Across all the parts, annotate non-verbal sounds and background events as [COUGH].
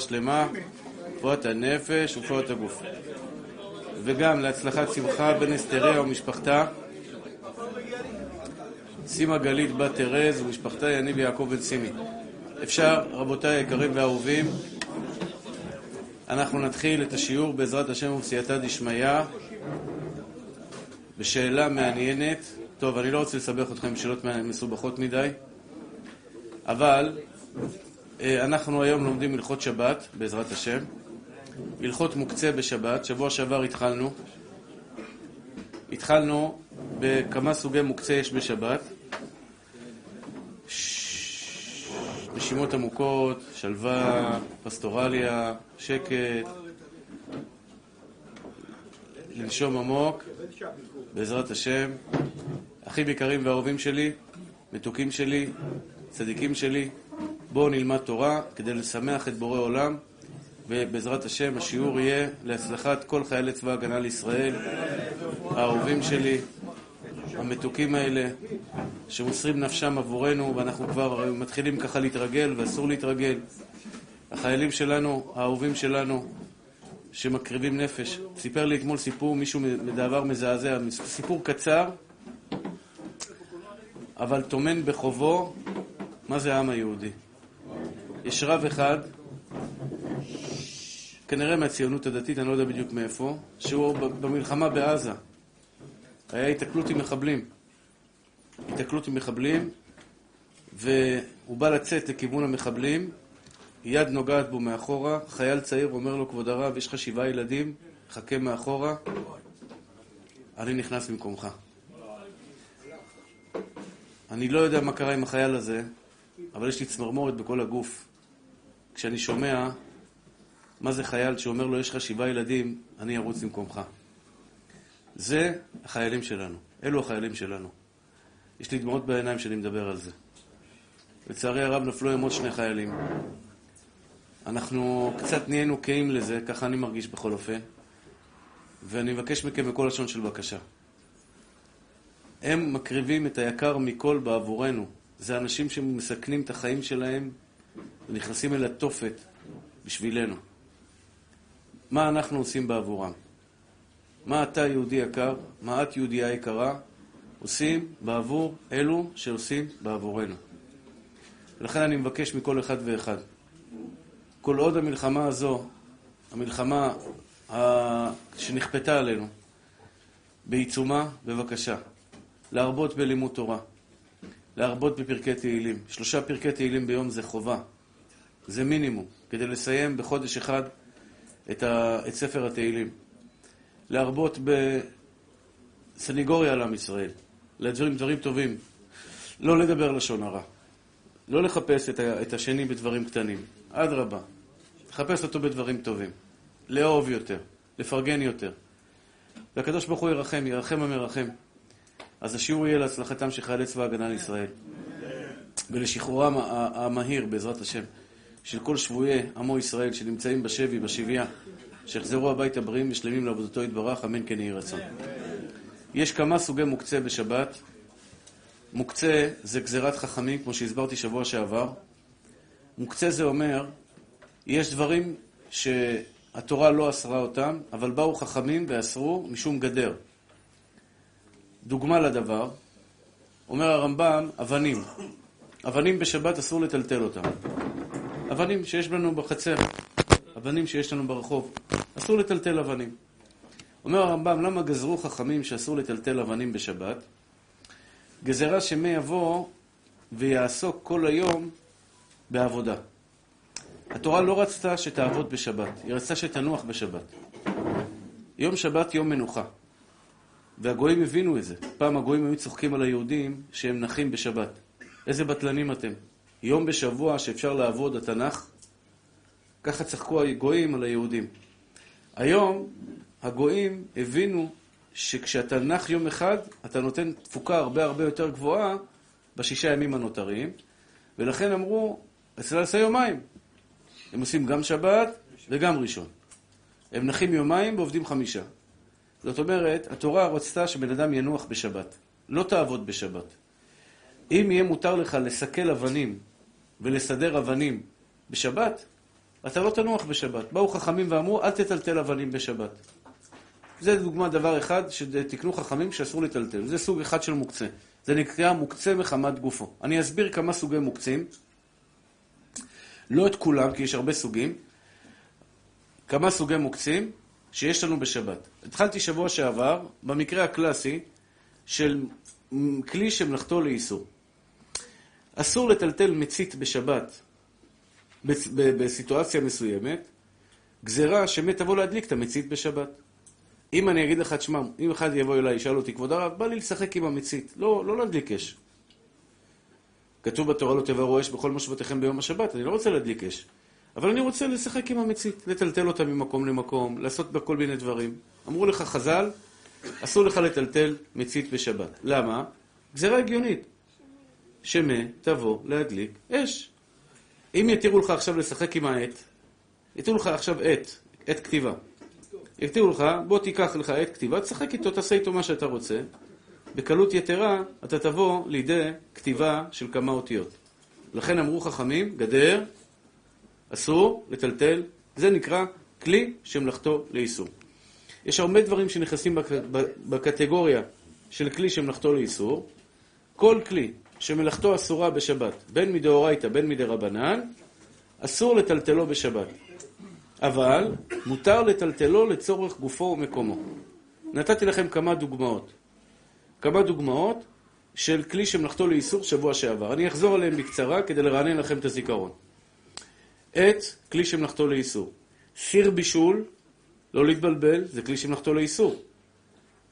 שלמה, רפואת הנפש ורפואת הגוף. וגם להצלחת שמחה בן אסתריה ומשפחתה, סימה גלית בת תרז ומשפחתה יניב יעקב בן סימי. אפשר, רבותיי היקרים והאהובים, אנחנו נתחיל את השיעור בעזרת השם ובסייעתא דשמיא בשאלה מעניינת. טוב, אני לא רוצה לסבך אתכם עם שאלות מסובכות מדי, אבל אנחנו היום לומדים הלכות שבת, בעזרת השם. הלכות מוקצה בשבת. שבוע שעבר התחלנו. התחלנו בכמה סוגי מוקצה יש בשבת. נשימות עמוקות, שלווה, פסטורליה, שקט, לנשום עמוק, בעזרת השם. אחים יקרים ואהובים שלי, מתוקים שלי, צדיקים שלי, בואו נלמד תורה כדי לשמח את בורא עולם, ובעזרת השם השיעור יהיה להצלחת כל חיילי צבא ההגנה לישראל, האהובים שלי, המתוקים האלה, שמוסרים נפשם עבורנו, ואנחנו כבר מתחילים ככה להתרגל, ואסור להתרגל. החיילים שלנו, האהובים שלנו, שמקריבים נפש. סיפר לי אתמול סיפור, מישהו מדבר מזעזע, סיפור קצר, אבל טומן בחובו מה זה העם היהודי. יש רב אחד, כנראה מהציונות הדתית, אני לא יודע בדיוק מאיפה, שהוא במלחמה בעזה. היה התקלות עם מחבלים. התקלות עם מחבלים, והוא בא לצאת לכיוון המחבלים, יד נוגעת בו מאחורה, חייל צעיר אומר לו, כבוד הרב, יש לך שבעה ילדים, חכה מאחורה, אני נכנס במקומך. אני לא יודע מה קרה עם החייל הזה, אבל יש לי צמרמורת בכל הגוף. כשאני שומע מה זה חייל שאומר לו, יש לך שבעה ילדים, אני ארוץ במקומך. זה החיילים שלנו. אלו החיילים שלנו. יש לי דמעות בעיניים כשאני מדבר על זה. לצערי הרב נפלו עם עוד שני חיילים. אנחנו קצת נהיינו קהים לזה, ככה אני מרגיש בכל אופן, ואני מבקש מכם בכל לשון של בקשה. הם מקריבים את היקר מכל בעבורנו. זה אנשים שמסכנים את החיים שלהם ונכנסים אל התופת בשבילנו. מה אנחנו עושים בעבורם? מה אתה, יהודי יקר, מה את, יהודייה יקרה, עושים בעבור אלו שעושים בעבורנו. ולכן אני מבקש מכל אחד ואחד, כל עוד המלחמה הזו, המלחמה שנכפתה עלינו, בעיצומה, בבקשה, להרבות בלימוד תורה, להרבות בפרקי תהילים. שלושה פרקי תהילים ביום זה חובה, זה מינימום, כדי לסיים בחודש אחד את, ה, את ספר התהילים. להרבות בסניגוריה על עם ישראל, לדברים דברים טובים, לא לדבר לשון הרע, לא לחפש את, ה, את השני בדברים קטנים, אדרבה, לחפש אותו בדברים טובים, לאהוב יותר, לפרגן יותר. והקדוש ברוך הוא ירחם, ירחם המרחם. אז השיעור יהיה להצלחתם של חיילי צבא ההגנה לישראל ולשחרורם המהיר, בעזרת השם, של כל שבויי עמו ישראל שנמצאים בשבי, בשביה, שיחזרו הביתה בריאים ושלמים לעבודתו יתברך, אמן כן יהי רצון. יש כמה סוגי מוקצה בשבת. מוקצה זה גזירת חכמים, כמו שהסברתי שבוע שעבר. מוקצה זה אומר, יש דברים שהתורה לא אסרה אותם, אבל באו חכמים ואסרו משום גדר. דוגמה לדבר, אומר הרמב"ם, אבנים. אבנים בשבת אסור לטלטל אותם. אבנים שיש לנו בחצר, אבנים שיש לנו ברחוב, אסור לטלטל אבנים. אומר הרמב"ם, למה גזרו חכמים שאסור לטלטל אבנים בשבת? גזרה שמי יבוא ויעסוק כל היום בעבודה. התורה לא רצתה שתעבוד בשבת, היא רצתה שתנוח בשבת. יום שבת יום מנוחה. והגויים הבינו את זה. פעם הגויים היו צוחקים על היהודים שהם נחים בשבת. איזה בטלנים אתם. יום בשבוע שאפשר לעבוד התנ"ך, ככה צחקו הגויים על היהודים. היום הגויים הבינו שכשאתה נח יום אחד, אתה נותן תפוקה הרבה הרבה יותר גבוהה בשישה ימים הנותרים, ולכן אמרו, אצל עשה יומיים. הם עושים גם שבת וגם ראשון. הם נחים יומיים ועובדים חמישה. זאת אומרת, התורה רצתה שבן אדם ינוח בשבת. לא תעבוד בשבת. אם יהיה מותר לך לסכל אבנים ולסדר אבנים בשבת, אתה לא תנוח בשבת. באו חכמים ואמרו, אל תטלטל אבנים בשבת. זה דוגמה, דבר אחד, שתקנו חכמים שאסור לטלטל. זה סוג אחד של מוקצה. זה נקרא מוקצה מחמת גופו. אני אסביר כמה סוגי מוקצים. לא את כולם, כי יש הרבה סוגים. כמה סוגי מוקצים שיש לנו בשבת. התחלתי שבוע שעבר, במקרה הקלאסי, של כלי שמלאכתו לאיסור. אסור לטלטל מצית בשבת בסיטואציה מסוימת, גזירה שמת תבוא להדליק את המצית בשבת. אם אני אגיד לך, תשמע, אם אחד יבוא אליי, ישאל אותי, כבוד הרב, בא לי לשחק עם המצית, לא, לא להדליק אש. כתוב בתורה לא תבערו אש בכל מושבותיכם ביום השבת, אני לא רוצה להדליק אש. אבל אני רוצה לשחק עם המצית, לטלטל אותה ממקום למקום, לעשות בה כל מיני דברים. אמרו לך חז"ל, אסור לך לטלטל מצית בשבת. למה? גזירה הגיונית. שמה תבוא להדליק אש. אם יתירו לך עכשיו לשחק עם העט, יתירו לך עכשיו עט, עט כתיבה. יתירו לך, בוא תיקח לך עט כתיבה, תשחק איתו, תעשה איתו מה שאתה רוצה. בקלות יתרה אתה תבוא לידי כתיבה של כמה אותיות. לכן אמרו חכמים, גדר, אסור לטלטל, זה נקרא כלי שמלאכתו לאיסור. יש הרבה דברים שנכנסים בק... בקטגוריה של כלי שמלאכתו לאיסור. כל כלי שמלאכתו אסורה בשבת, בין מדאורייתא בין מדרבנן, אסור לטלטלו בשבת. אבל מותר לטלטלו לצורך גופו ומקומו. נתתי לכם כמה דוגמאות. כמה דוגמאות של כלי שמלאכתו לאיסור שבוע שעבר. אני אחזור עליהם בקצרה כדי לרענן לכם את הזיכרון. עט, כלי שמלאכתו לאיסור. סיר בישול, לא להתבלבל, זה כלי שמלאכתו לאיסור.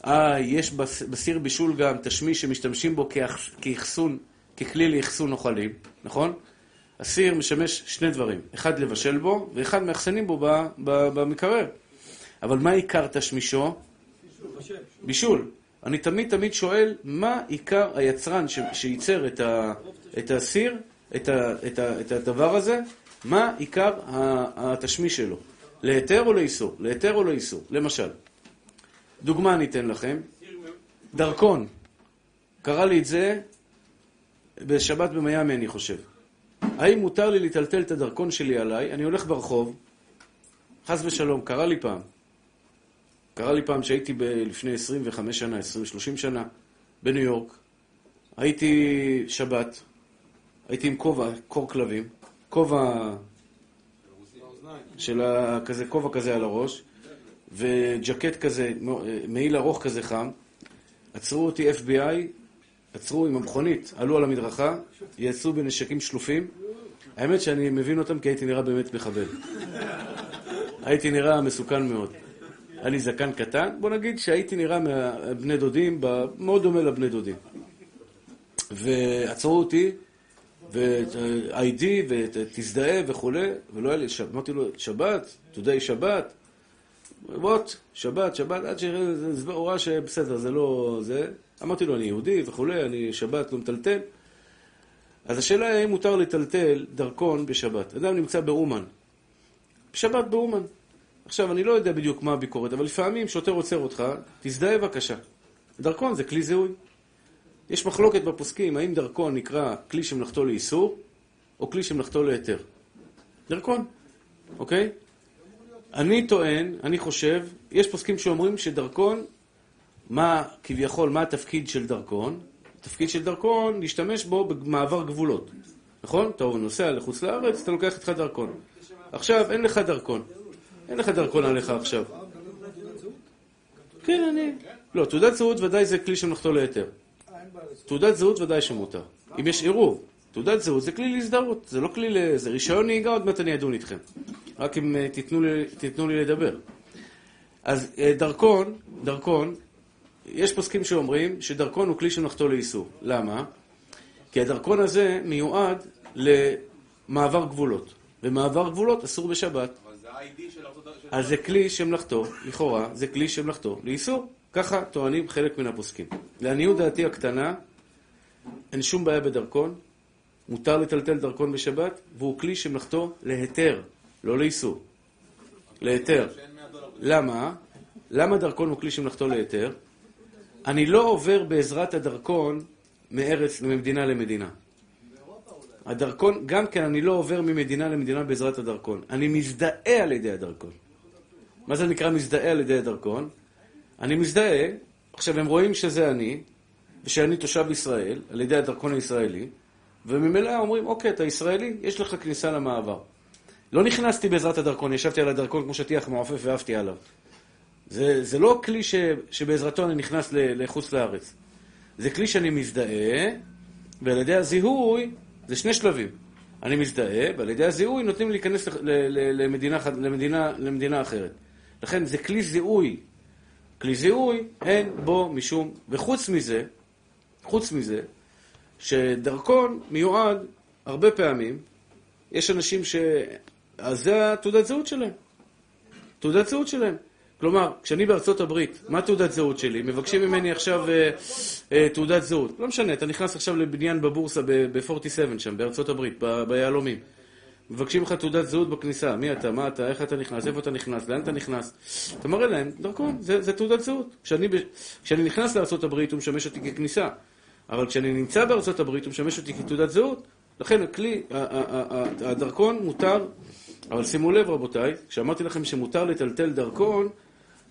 אה, יש בסיר בישול גם תשמיש שמשתמשים בו כאחסון, ככלי לאחסון אוכלים, נכון? הסיר משמש שני דברים, אחד לבשל בו, ואחד מאחסנים בו במקרר. אבל מה עיקר תשמישו? בישול. אני תמיד תמיד שואל, מה עיקר היצרן שייצר את, את הסיר, את, את, את הדבר הזה, מה עיקר התשמיש שלו? להיתר או לאיסור? להיתר או לאיסור? למשל, דוגמה אני אתן לכם. דרכון. קרה לי את זה בשבת במיאמי, אני חושב. האם מותר לי לטלטל את הדרכון שלי עליי? אני הולך ברחוב, חס ושלום, קרה לי פעם. קרה לי פעם שהייתי ב- לפני 25 שנה, 20-30 שנה, בניו יורק. הייתי שבת, הייתי עם כובע, קור כלבים, כובע של כזה, כובע כזה על הראש, וג'קט כזה, מעיל ארוך כזה חם. עצרו אותי FBI, עצרו עם המכונית, עלו על המדרכה, יצאו בנשקים שלופים. האמת שאני מבין אותם כי הייתי נראה באמת מחבל. הייתי נראה מסוכן מאוד. היה לי זקן קטן, בוא נגיד שהייתי נראה מהבני דודים, מאוד דומה לבני דודים. ועצרו אותי, ו-ID, ותזדהה וכולי, ולא היה לי, אמרתי לו, שבת, תודה שבת, בוט, שבת, שבת, עד שהוא ראה שבסדר, זה לא זה. אמרתי לו, אני יהודי וכולי, אני שבת, לא מטלטל. אז השאלה היא האם מותר לטלטל דרכון בשבת. אדם נמצא באומן. בשבת באומן. עכשיו, אני לא יודע בדיוק מה הביקורת, אבל לפעמים שוטר עוצר אותך, תזדהה בבקשה. דרכון זה כלי זיהוי. יש מחלוקת בפוסקים, האם דרכון נקרא כלי שמלאכתו לאיסור, או כלי שמלאכתו להיתר. דרכון, אוקיי? אני טוען, אני חושב, יש פוסקים שאומרים שדרכון, מה כביכול, מה התפקיד של דרכון? התפקיד של דרכון, להשתמש בו במעבר גבולות. נכון? אתה נוסע לחוץ לארץ, אתה לוקח איתך דרכון. עכשיו, אין לך דרכון. אין לך דרכון עליך עכשיו. כן, אני... לא, תעודת זהות ודאי זה כלי שמלאכתו להיתר. תעודת זהות ודאי שמותר. אם יש עירוב, תעודת זהות זה כלי להזדהות, זה לא כלי ל... זה רישיון נהיגה, עוד מעט אני אדון איתכם. רק אם אה, תיתנו לי, תיתנו לי לדבר. אז אה, דרכון, דרכון, יש פוסקים שאומרים שדרכון הוא כלי שמלאכתו לאיסור. למה? כי הדרכון הזה מיועד למעבר גבולות. ומעבר גבולות אסור בשבת. אז זה כלי שמלאכתו, לכאורה, זה כלי שמלאכתו לאיסור. ככה טוענים חלק מן הפוסקים. לעניות דעתי הקטנה, אין שום בעיה בדרכון, מותר לטלטל דרכון בשבת, והוא כלי שמלאכתו להיתר, לא לאיסור. להיתר. למה? למה דרכון הוא כלי שמלאכתו להיתר? אני לא עובר בעזרת הדרכון מארץ, ממדינה למדינה. הדרכון, גם כן אני לא עובר ממדינה למדינה בעזרת הדרכון. אני מזדהה על ידי הדרכון. מה זה נקרא מזדהה על ידי הדרכון? אני מזדהה, עכשיו הם רואים שזה אני, ושאני תושב ישראל, על ידי הדרכון הישראלי, וממילא אומרים, אוקיי, אתה ישראלי, יש לך כניסה למעבר. לא נכנסתי בעזרת הדרכון, ישבתי על הדרכון כמו שטיח מעופף ועפתי עליו. זה, זה לא כלי ש, שבעזרתו אני נכנס לחוץ לארץ. זה כלי שאני מזדהה, ועל ידי הזיהוי, זה שני שלבים. אני מזדהה, ועל ידי הזיהוי נותנים להיכנס למדינה, למדינה, למדינה אחרת. לכן זה כלי זיהוי. כלי זיהוי, אין בו משום... וחוץ מזה, חוץ מזה, שדרכון מיועד הרבה פעמים, יש אנשים ש... אז זה התעודת זהות שלהם. תעודת זהות שלהם. כלומר, כשאני בארצות הברית, מה תעודת זהות שלי? מבקשים ממני עכשיו אה, אה, תעודת זהות. לא משנה, אתה נכנס עכשיו לבניין בבורסה ב-47 שם, בארצות הברית, ביהלומים. מבקשים לך תעודת זהות בכניסה. מי אתה? מה אתה? איך אתה נכנס? איפה אתה נכנס? לאן אתה נכנס? אתה מראה להם, דרכון, זה, זה תעודת זהות. כשאני, כשאני נכנס הברית הוא משמש אותי ככניסה. אבל כשאני נמצא הברית הוא משמש אותי כתעודת זהות. לכן הכלי, הדרכון מותר, אבל שימו לב רבותיי, כשאמרתי לכם שמותר לטלטל דרכון,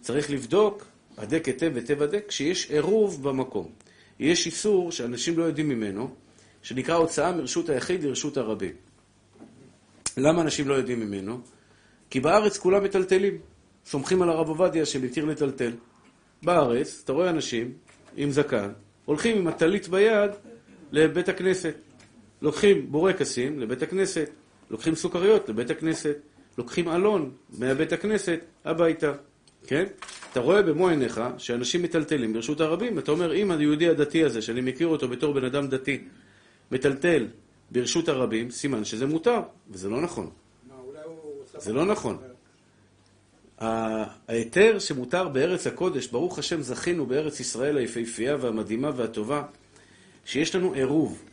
צריך לבדוק, הדק היטב היטב הדק, כשיש עירוב במקום. יש איסור שאנשים לא יודעים ממנו, שנקרא הוצאה מרשות היחיד לרשות הרבים. למה אנשים לא יודעים ממנו? כי בארץ כולם מטלטלים. סומכים על הרב עובדיה שמתיר לטלטל. בארץ, אתה רואה אנשים עם זקן, הולכים עם הטלית ביד לבית הכנסת. לוקחים בורקסים לבית הכנסת, לוקחים סוכריות לבית הכנסת, לוקחים אלון מהבית הכנסת הביתה. כן? אתה רואה במו עיניך שאנשים מטלטלים ברשות הרבים, אתה אומר, אם היהודי הדתי הזה, שאני מכיר אותו בתור בן אדם דתי, מטלטל ברשות הרבים, סימן שזה מותר, וזה לא נכון. זה לא נכון. ההיתר שמותר בארץ הקודש, ברוך השם זכינו בארץ ישראל היפהפייה והמדהימה והטובה, שיש לנו עירוב.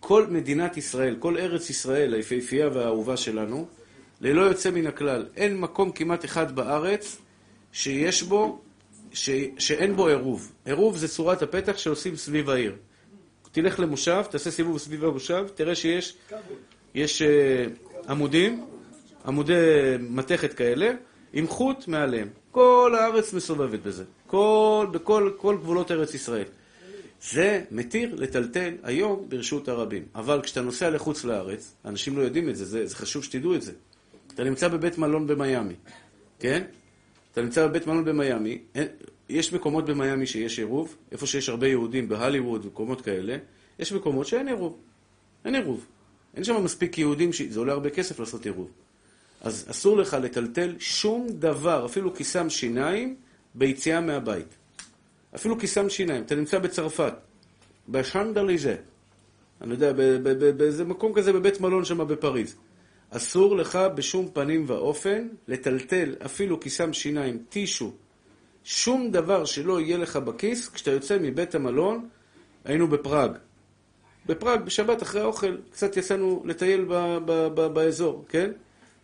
כל מדינת ישראל, כל ארץ ישראל היפהפייה והאהובה שלנו, ללא יוצא מן הכלל, אין מקום כמעט אחד בארץ שיש בו, ש, שאין בו עירוב. עירוב זה צורת הפתח שעושים סביב העיר. תלך למושב, תעשה סיבוב סביב המושב, תראה שיש יש, uh, עמודים, עמודי מתכת כאלה, עם חוט מעליהם. כל הארץ מסובבת בזה. כל, בכל כל גבולות ארץ ישראל. זה מתיר לטלטל היום ברשות הרבים. אבל כשאתה נוסע לחוץ לארץ, אנשים לא יודעים את זה, זה, זה חשוב שתדעו את זה. אתה נמצא בבית מלון במיאמי, כן? אתה נמצא בבית מלון במיאמי, יש מקומות במיאמי שיש עירוב, איפה שיש הרבה יהודים, בהליווד, מקומות כאלה, יש מקומות שאין עירוב. אין עירוב. אין שם מספיק יהודים, זה עולה הרבה כסף לעשות עירוב. אז אסור לך לטלטל שום דבר, אפילו כיסם שיניים, ביציאה מהבית. אפילו כיסם שיניים. אתה נמצא בצרפת, בשנדליזה, אני יודע, באיזה מקום כזה בבית מלון שם בפריז. אסור לך בשום פנים ואופן לטלטל אפילו כיסם שיניים, טישו, שום דבר שלא יהיה לך בכיס כשאתה יוצא מבית המלון, היינו בפראג. בפראג, בשבת אחרי האוכל, קצת יצאנו לטייל ב- ב- ב- באזור, כן?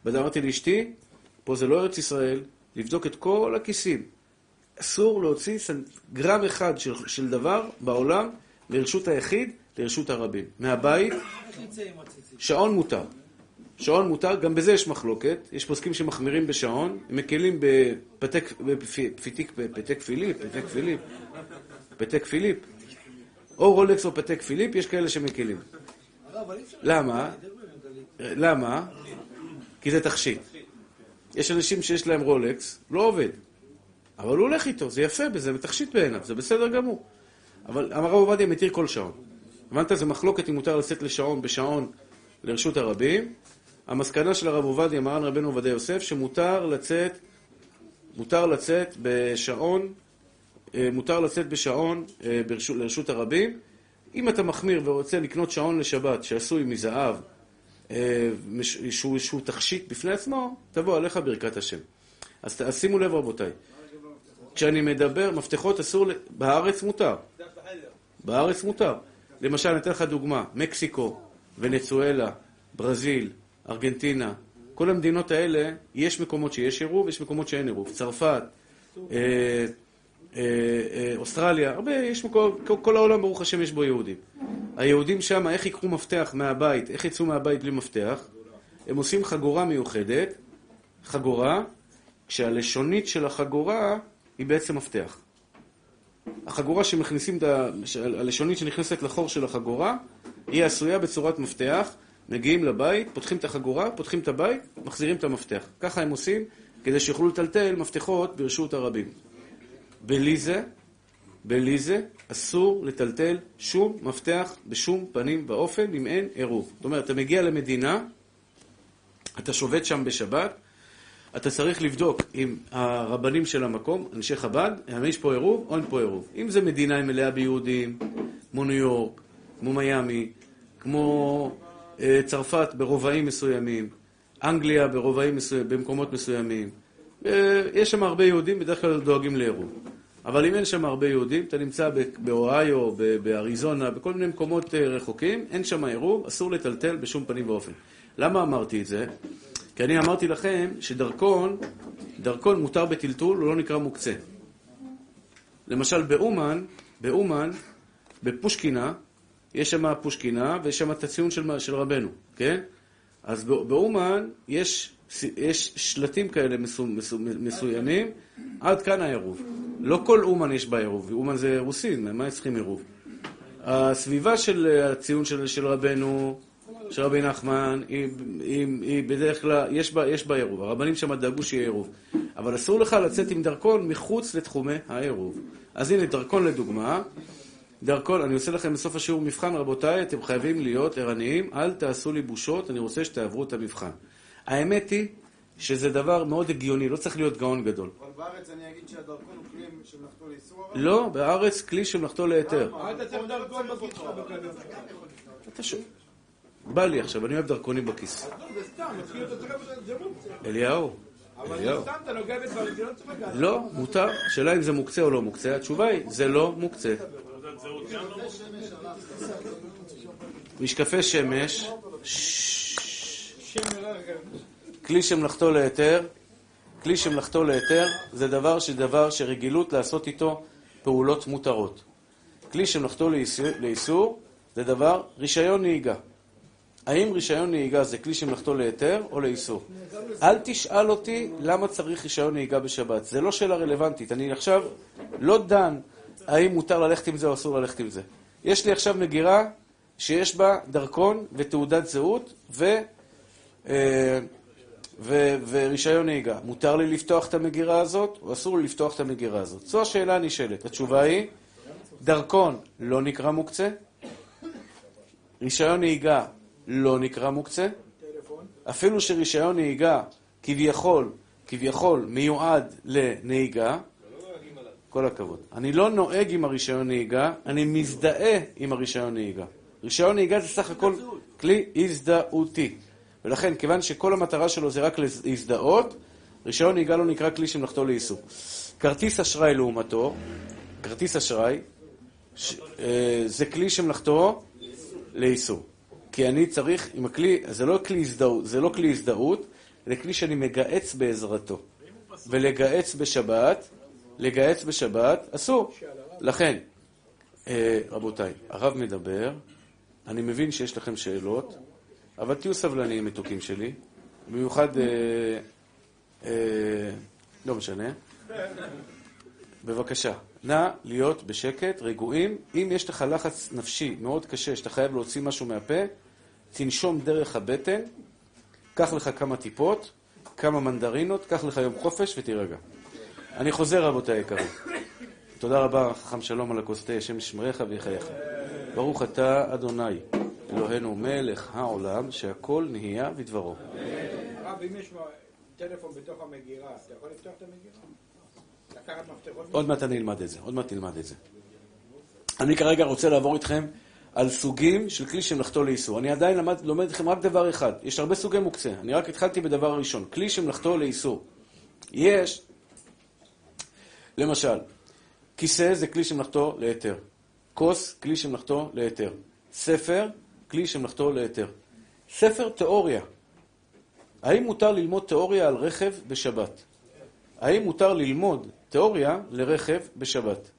ואמרתי לאשתי, פה זה לא ארץ ישראל, לבדוק את כל הכיסים. אסור להוציא גרם אחד של, של דבר בעולם לרשות היחיד, לרשות הרבים. מהבית, שעון מותר. שעון מותר, גם בזה יש מחלוקת, יש פוסקים שמחמירים בשעון, הם מקלים בפתק, בפתיק, בפתק פיליפ, פתק פיליפ, פתק פיליפ, או רולקס או פתק פיליפ, יש כאלה שמקלים. למה? למה? כי זה תכשיט. יש אנשים שיש להם רולקס, לא עובד, אבל הוא הולך איתו, זה יפה בזה, תכשיט בעיניו, זה בסדר גמור. אבל הרב עובדיה מתיר כל שעון. הבנת? זה מחלוקת אם מותר לשאת לשעון בשעון לרשות הרבים, המסקנה של הרב עובדיה, מרן רבנו עובדיה יוסף, שמותר לצאת, מותר לצאת בשעון, אה, מותר לצאת בשעון אה, ברשות, לרשות הרבים. אם אתה מחמיר ורוצה לקנות שעון לשבת שעשוי מזהב, אה, שהוא, תכשיט בפני עצמו, תבוא עליך ברכת השם. אז, אז שימו לב רבותיי, כשאני מדבר, מפתחות אסור, בארץ מותר. בארץ מותר. למשל, אני אתן לך דוגמה, מקסיקו, ונצואלה, ברזיל, ארגנטינה, כל המדינות האלה, יש מקומות שיש עירוב, יש מקומות שאין עירוב. צרפת, אה, אה, אה, אוסטרליה, הרבה, יש מקום, כל העולם ברוך השם יש בו יהודים. היהודים שם, איך ייקחו מפתח מהבית, איך יצאו מהבית בלי מפתח? הם עושים חגורה מיוחדת, חגורה, כשהלשונית של החגורה היא בעצם מפתח. החגורה שמכניסים, הלשונית שנכנסת לחור של החגורה, היא עשויה בצורת מפתח, מגיעים לבית, פותחים את החגורה, פותחים את הבית, מחזירים את המפתח. ככה הם עושים כדי שיוכלו לטלטל מפתחות ברשות הרבים. בלי זה, בלי זה, אסור לטלטל שום מפתח בשום פנים ואופן אם אין עירוב. זאת אומרת, אתה מגיע למדינה, אתה שובת שם בשבת, אתה צריך לבדוק עם הרבנים של המקום, אנשי חב"ד, האם יש פה עירוב או אין פה עירוב. אם זו מדינה מלאה ביהודים, כמו ניו יורק, כמו מיאמי, כמו צרפת ברובעים מסוימים, אנגליה ברובעים מסוימים, במקומות מסוימים, אה, יש שם הרבה יהודים, בדרך כלל דואגים לעירוב. אבל אם אין שם הרבה יהודים, אתה נמצא באוהיו, באריזונה, בכל מיני מקומות אה, רחוקים, אין שם עירוב, אסור לטלטל בשום פנים ואופן. למה אמרתי את זה? כי אני אמרתי לכם שדרכון, דרכון מותר בטלטול, הוא לא נקרא מוקצה. למשל באומן, באומן, בפושקינה, יש שם פושקינה ויש שם את הציון של, של רבנו, כן? אז באומן יש, יש שלטים כאלה מסו, מסו, מסוימים, עד כאן העירוב. לא כל אומן יש בה עירוב, אומן זה רוסים, מה צריכים עירוב? הסביבה של הציון של, של רבנו של רבי נחמן, היא, היא, היא בדרך כלל, יש בה, יש בה עירוב. הרבנים שם דאגו שיהיה עירוב. אבל אסור לך לצאת עם דרכון מחוץ לתחומי העירוב. אז הנה, דרכון לדוגמה. דרכון, אני עושה לכם בסוף השיעור מבחן, רבותיי, אתם חייבים להיות ערניים, אל תעשו לי בושות, אני רוצה שתעברו את המבחן. האמת היא שזה דבר מאוד הגיוני, לא צריך להיות גאון גדול. אבל בארץ אני אגיד שהדרכון הוא כלי שמלאכתו לאיסור? לא, בארץ כלי שמלאכתו להיתר. אתה שואל. בא לי עכשיו, אני אוהב דרכונים בכיס. אליהו. אבל סתם אתה נוגע בדברים, זה לא צריך לגעת. לא, מותר. השאלה אם זה מוקצה או לא מוקצה. התשובה היא, זה לא מוקצה. משקפי שמש, כלי שמלאכתו להיתר, כלי שמלאכתו להיתר זה דבר שדבר שרגילות לעשות איתו פעולות מותרות. כלי שמלאכתו לאיסור זה דבר רישיון נהיגה. האם רישיון נהיגה זה כלי שמלאכתו להיתר או לאיסור? אל תשאל אותי למה צריך רישיון נהיגה בשבת. זה לא שאלה רלוונטית. אני עכשיו לא דן האם מותר ללכת עם זה או אסור ללכת עם זה. יש לי עכשיו מגירה שיש בה דרכון ותעודת זהות ו... אה, ו... ורישיון נהיגה. מותר לי לפתוח את המגירה הזאת או אסור לי לפתוח את המגירה הזאת? זו השאלה הנשאלת. התשובה היא, דרכון לא נקרא מוקצה, רישיון נהיגה לא נקרא מוקצה. אפילו שרישיון נהיגה כביכול, כביכול מיועד לנהיגה, כל הכבוד. אני לא נוהג עם הרישיון נהיגה, אני מזדהה עם הרישיון נהיגה. רישיון נהיגה זה סך הכל כלי הזדהותי. ולכן, כיוון שכל המטרה שלו זה רק להזדהות, רישיון נהיגה לא נקרא כלי שמלאכתו לאיסור. כרטיס אשראי לעומתו, כרטיס אשראי, ש, אה, זה כלי שמלאכתו לאיסור. כי אני צריך, עם הכלי, זה לא כלי הזדהות, זה לא כלי הזדהות, זה כלי שאני מגהץ בעזרתו. ולגהץ בשבת, לגהץ בשבת, אסור. לכן, אה, רבותיי, הרב מדבר, אני מבין שיש לכם שאלות, אבל תהיו סבלניים, מתוקים שלי. במיוחד, אה, אה, לא משנה. בבקשה, נא להיות בשקט, רגועים. אם יש לך לחץ נפשי מאוד קשה, שאתה חייב להוציא משהו מהפה, תנשום דרך הבטן, קח לך כמה טיפות, כמה מנדרינות, קח לך יום חופש ותירגע. אני חוזר, רבותי היקרים. תודה רבה, חכם שלום על הכוס תה, השם ישמרך ויחייך. ברוך אתה, אדוני, אלוהינו מלך העולם, שהכל נהיה בדברו. הרב, אם יש טלפון בתוך המגירה, אתה יכול לפתוח את המגירה? עוד מעט אני אלמד את זה, עוד מעט נלמד את זה. אני כרגע רוצה לעבור איתכם על סוגים של כלי שמלאכתו לאיסור. אני עדיין למד, לומד אתכם רק דבר אחד. יש הרבה סוגי מוקצה. אני רק התחלתי בדבר הראשון. כלי שמלאכתו לאיסור. יש, למשל, כיסא זה כלי שמלאכתו להיתר. כוס, כלי שמלאכתו להיתר. ספר, כלי שמלאכתו להיתר. ספר תיאוריה. האם מותר ללמוד תיאוריה על רכב בשבת? האם מותר ללמוד תיאוריה לרכב בשבת?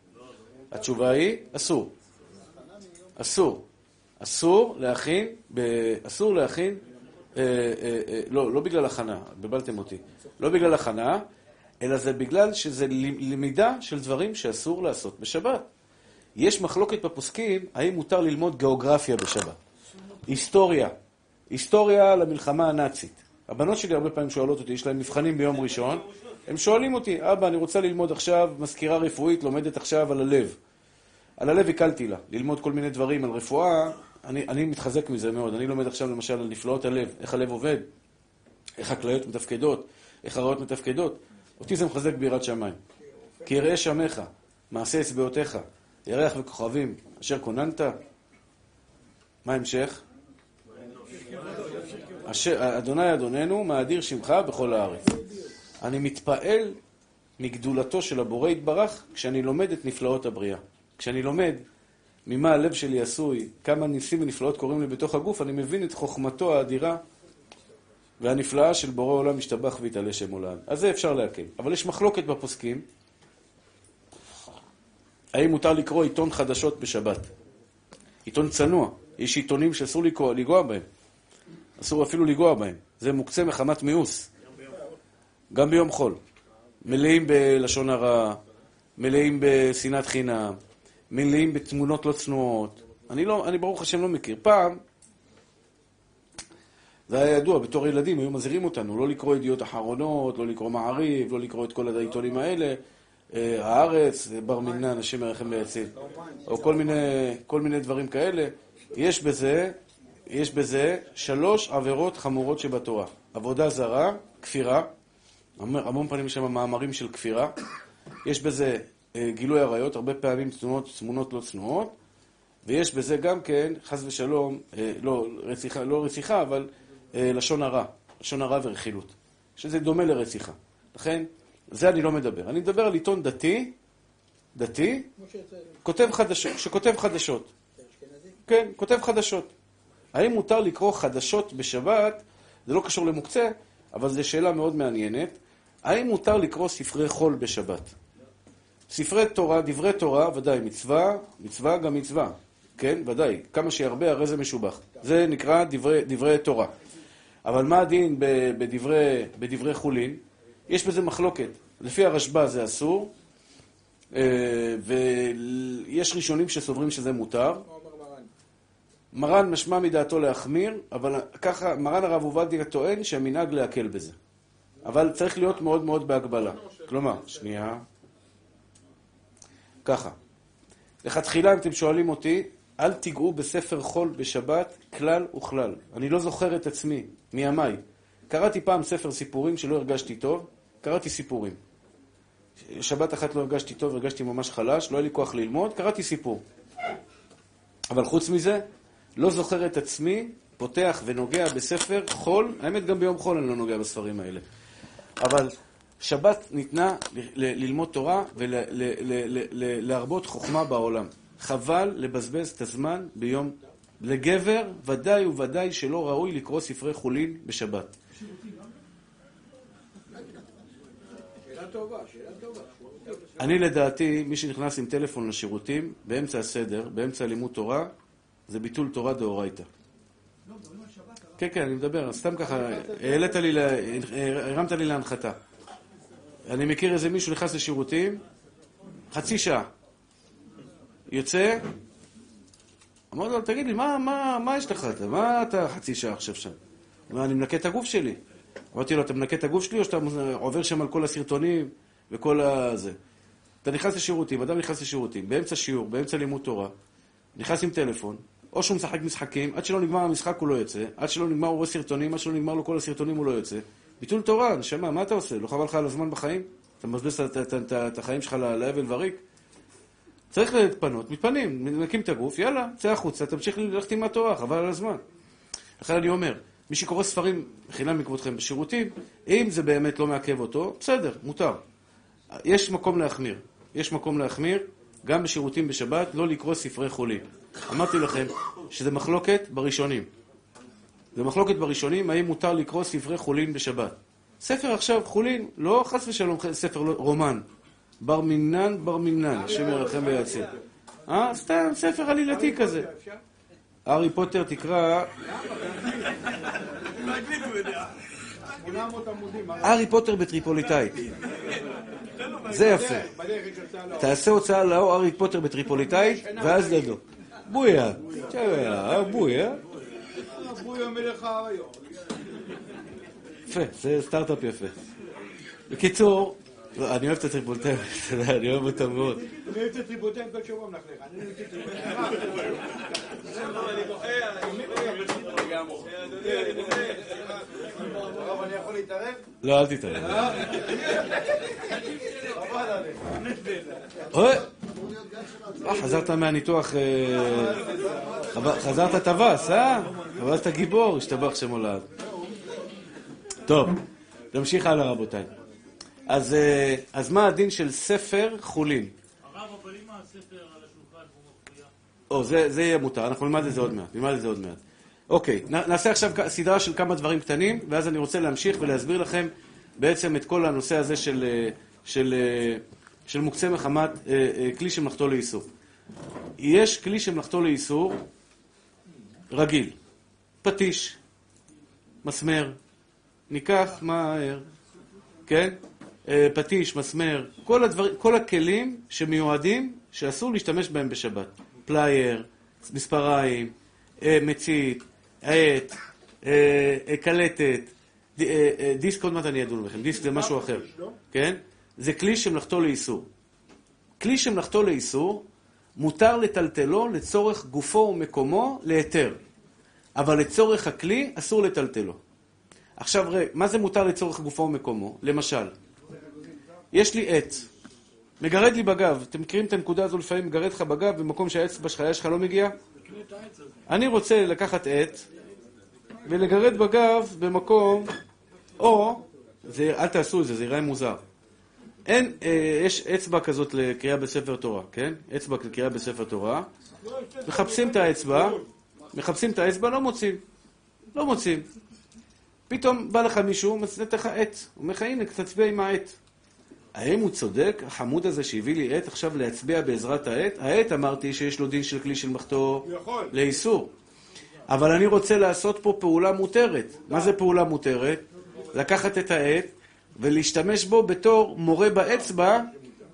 התשובה היא, אסור. אסור. אסור להכין. אסור להכין, אה, אה, אה, לא, לא בגלל הכנה, בלבלתם אותי. לא בגלל הכנה, אלא זה בגלל שזה למידה של דברים שאסור לעשות בשבת. יש מחלוקת בפוסקים, האם מותר ללמוד גיאוגרפיה בשבת. היסטוריה. היסטוריה למלחמה הנאצית. הבנות שלי הרבה פעמים שואלות אותי, יש להן מבחנים ביום ראשון, הם שואלים אותי, אבא, אני רוצה ללמוד עכשיו, מזכירה רפואית לומדת עכשיו על הלב. על הלב הקלתי לה, ללמוד כל מיני דברים על רפואה, אני, אני מתחזק מזה מאוד. אני לומד עכשיו למשל על נפלאות הלב, איך הלב עובד, איך הכליות מתפקדות, איך הריאות מתפקדות. אותי זה מחזק ביראת שמיים. כי יראה שמך, מעשה אצבעותיך, ירח וכוכבים, אשר כוננת. מה ההמשך? אשר, אדוני אדוננו, מאדיר שמך בכל הארץ. אני מתפעל מגדולתו של הבורא יתברך כשאני לומד את נפלאות הבריאה. כשאני לומד ממה הלב שלי עשוי, כמה ניסים ונפלאות קורים לי בתוך הגוף, אני מבין את חוכמתו האדירה והנפלאה של בורא עולם משתבח והתעלה שם עולם. אז זה אפשר להקל. אבל יש מחלוקת בפוסקים, האם מותר לקרוא עיתון חדשות בשבת? עיתון צנוע. יש עיתונים שאסור לנגוע בהם. אסור אפילו לנגוע בהם. זה מוקצה מחמת מיאוס. גם ביום חול. מלאים בלשון הרע, מלאים בשנאת חינם, מלאים בתמונות לא צנועות. אני, לא, אני ברוך השם לא מכיר. פעם, זה היה ידוע, בתור ילדים היו מזהירים אותנו לא לקרוא ידיעות אחרונות, לא לקרוא מעריב, לא לקרוא את כל העיתונים האלה. אה, הארץ, בר מינן, השם ירחם ויציל, או כל מיני, כל מיני דברים כאלה. יש בזה, יש בזה שלוש עבירות חמורות שבתורה. עבודה זרה, כפירה, המון פעמים יש שם מאמרים של כפירה. יש בזה אה, גילוי עריות, הרבה פעמים תמונות, תמונות לא צנועות, ויש בזה גם כן, חס ושלום, אה, לא רציחה, לא רציחה אבל אה, לשון הרע, לשון הרע ורכילות, שזה דומה לרציחה. לכן, זה אני לא מדבר. אני מדבר על עיתון דתי, דתי, כותב חדשות, שכותב חדשות. כן, כותב חדשות. האם מותר לקרוא חדשות בשבת? זה לא קשור למוקצה, אבל זו שאלה מאוד מעניינת. האם מותר לקרוא ספרי חול בשבת? ספרי תורה, דברי תורה, ודאי מצווה, מצווה גם מצווה, כן, ודאי. כמה שירבה הרי זה משובח. זה נקרא דברי, דברי תורה. אבל מה הדין בדברי, בדברי חולין? יש בזה מחלוקת. לפי הרשב"א זה אסור, אה, ויש ראשונים שסוברים שזה מותר. מרן משמע מדעתו להחמיר, אבל ככה, מרן הרב עובדיה טוען שהמנהג להקל בזה. אבל צריך להיות מאוד מאוד בהגבלה. כלומר, שנייה. ככה, לכתחילה, אם אתם שואלים אותי, אל תיגעו בספר חול בשבת כלל וכלל. אני לא זוכר את עצמי, מימיי. קראתי פעם ספר סיפורים שלא הרגשתי טוב, קראתי סיפורים. שבת אחת לא הרגשתי טוב, הרגשתי ממש חלש, לא היה לי כוח ללמוד, קראתי סיפור. אבל חוץ מזה, לא זוכר את עצמי פותח ונוגע בספר חול, האמת גם ביום חול אני לא נוגע בספרים האלה. אבל שבת ניתנה ללמוד תורה ולהרבות חוכמה בעולם. חבל לבזבז את הזמן ביום... לגבר, ודאי וודאי שלא ראוי לקרוא ספרי חולין בשבת. אני לדעתי, מי שנכנס עם טלפון לשירותים, באמצע הסדר, באמצע לימוד תורה, זה ביטול תורה דאורייתא. כן, כן, אני מדבר, סתם ככה, העלית לי, הרמת לי להנחתה. אני מכיר איזה מישהו נכנס לשירותים, חצי שעה. יוצא, אמרתי לו, תגיד לי, מה, מה, מה יש לך? מה אתה חצי שעה עכשיו שם? הוא אני מנקה את הגוף שלי. אמרתי לו, אתה מנקה את הגוף שלי או שאתה עובר שם על כל הסרטונים וכל הזה? אתה נכנס לשירותים, אדם נכנס לשירותים, באמצע שיעור, באמצע לימוד תורה, נכנס עם טלפון, או שהוא משחק משחקים, עד שלא נגמר המשחק הוא לא יוצא, עד שלא נגמר הוא רואה סרטונים, עד שלא נגמר לו כל הסרטונים הוא לא יוצא. ביטול תורה, נשמה, מה אתה עושה? לא חבל לך על הזמן בחיים? אתה מבזבז את החיים שלך להבל וריק? צריך להתפנות, מתפנים, מנקים את הגוף, יאללה, צא החוצה, תמשיך ללכת עם התורה, חבל על הזמן. לכן אני אומר, מי שקורא ספרים חינם מכבודכם בשירותים, אם זה באמת לא מעכב אותו, בסדר, מותר. יש מקום להחמיר. יש מקום להחמיר, גם בשירותים בשבת, לא לקרוא ספרי חולים. אמרתי לכם שזה מחלוקת בראשונים. זה מחלוקת בראשונים, האם מותר לקרוא ספרי חולין בשבת. ספר עכשיו, חולין, לא חס ושלום ספר רומן. בר מינן, בר מינן, השם ירחם ויציל. אה? סתם ספר עלילתי כזה. הארי פוטר תקרא, 800 עמודים. מה- הארי פוטר בטריפוליטאית. זה יפה. תעשה הוצאה לאור הארי פוטר בטריפוליטאית, ואז דדו. בויה. בויה. יפה, זה סטארט-אפ יפה. בקיצור, אני אוהב את [LAUGHS] יודע, אני אוהב אותה מאוד. אני יוצא טריבוטים כל שבוע מלכלך. אני אני יכול להתערב? לא, אל תתערב. אה, חזרת מהניתוח, אה, חזרת טווס, אה? אבל אתה גיבור, השתבח שם הולד. טוב, נמשיך הלאה רבותיי. אז, אה, אז מה הדין של ספר חולין? הרב, אבל אם הספר על השולחן והוא מפריע, או, זה, זה יהיה מותר, אנחנו נלמד את זה עוד מעט, נלמד את זה עוד מעט. אוקיי, נעשה עכשיו סדרה של כמה דברים קטנים, ואז אני רוצה להמשיך ולהסביר לכם בעצם את כל הנושא הזה של, אה, של, אה, של מוקצה מחמת כלי שמלאכתו לאיסור. יש כלי שמלאכתו לאיסור רגיל, פטיש, מסמר, ניקח מהר, כן? אה, פטיש, מסמר, כל, הדבר, כל הכלים שמיועדים, שאסור להשתמש בהם בשבת. פלייר, מספריים, אה, מצית, עט, אה, קלטת, דיסק, עוד מעט אני אדון בכם, דיסק זה משהו אחר, כן? זה כלי שמלאכתו לאיסור. כלי שמלאכתו לאיסור, מותר לטלטלו לצורך גופו ומקומו להיתר, אבל לצורך הכלי אסור לטלטלו. עכשיו, רגע, מה זה מותר לצורך גופו ומקומו? למשל, יש לי עט, מגרד לי בגב. אתם מכירים את הנקודה הזו לפעמים מגרד לך בגב במקום שהאצבע שלך, שלך לא מגיע? אני רוצה לקחת עט ולגרד בגב במקום, או, זה, אל תעשו את זה, זה ייראה מוזר. אין, אה, יש אצבע כזאת לקריאה בספר תורה, כן? אצבע לקריאה בספר תורה. מחפשים את האצבע, מחפשים את האצבע, לא מוצאים. לא מוצאים. פתאום בא לך מישהו, נותן לך עט. אומר לך, הנה, תצביע עם העט. האם הוא צודק, החמוד הזה שהביא לי עט עכשיו להצביע בעזרת העט? העט אמרתי שיש לו דין של כלי של מחתו. לאיסור. אבל אני רוצה לעשות פה פעולה מותרת. מה זה פעולה מותרת? לקחת את העט ולהשתמש בו בתור מורה באצבע,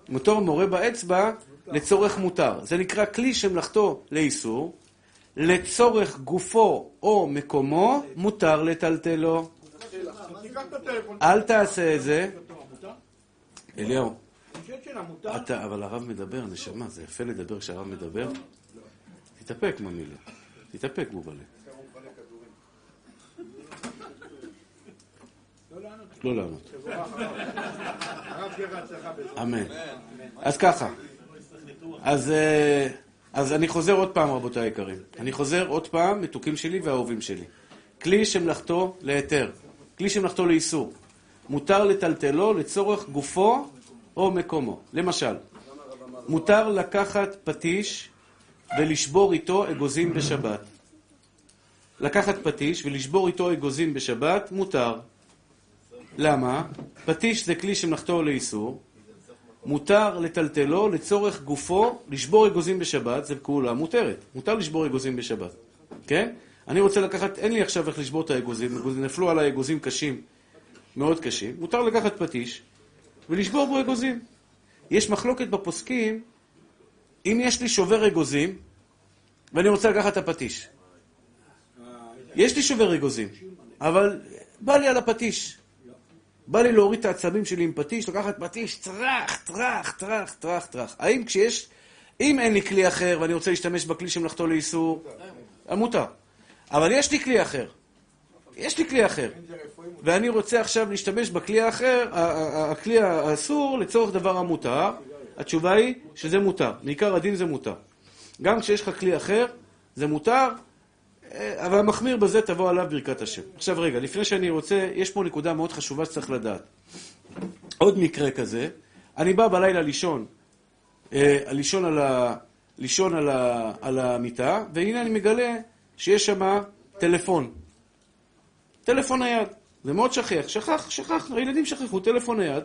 בתור מורה באצבע לצורך מותר. זה נקרא כלי שמלאכתו לאיסור, לצורך גופו או מקומו מותר לטלטלו. אל תעשה את זה. אליהו? אתה, אבל הרב מדבר, נשמה, זה יפה לדבר כשהרב מדבר. תתאפק, ממילה. תתאפק, בובלה. לא לענות. לא. אמן. אז ככה. אז, אה, אז אני חוזר עוד פעם, רבותיי היקרים. אני חוזר עוד פעם, מתוקים שלי ואהובים שלי. כלי שמלאכתו להיתר. כלי שמלאכתו לאיסור. מותר לטלטלו לצורך גופו או מקומו. למשל, מותר לקחת פטיש ולשבור איתו אגוזים בשבת. לקחת פטיש ולשבור איתו אגוזים בשבת, מותר. למה? פטיש זה כלי שמלאכתו לאיסור. מותר לטלטלו לצורך גופו, לשבור אגוזים בשבת, זה פעולה מותרת. מותר לשבור אגוזים בשבת, כן? אני רוצה לקחת, אין לי עכשיו איך לשבור את האגוזים, אגוזים- נפלו עליי אגוזים קשים, מאוד קשים. מותר לקחת פטיש ולשבור בו אגוזים. יש מחלוקת בפוסקים, אם יש לי שובר אגוזים, ואני רוצה לקחת את הפטיש. יש לי שובר אגוזים, אבל בא לי על הפטיש. בא לי להוריד את העצבים שלי עם פטיש, לקחת פטיש, טראח, טראח, טראח, טראח, טראח. האם כשיש, אם אין לי כלי אחר ואני רוצה להשתמש בכלי שמלאכתו לאיסור, אה, מותר. אבל יש לי כלי אחר. יש לי כלי אחר. ואני רוצה עכשיו להשתמש בכלי האחר, הכלי האסור, לצורך דבר המותר. התשובה היא שזה מותר. מעיקר הדין זה מותר. גם כשיש לך כלי אחר, זה מותר, אה, אבל המחמיר בזה תבוא עליו ברכת השם. עכשיו רגע, לפני שאני רוצה, יש פה נקודה מאוד חשובה שצריך לדעת. עוד מקרה כזה, אני בא בלילה לישון, אה, לישון על, ה, לישון על, ה, על המיטה, והנה אני מגלה שיש שם טלפון. טלפון נייד. זה מאוד שכיח. שכח, שכח, הילדים שכחו, טלפון נייד.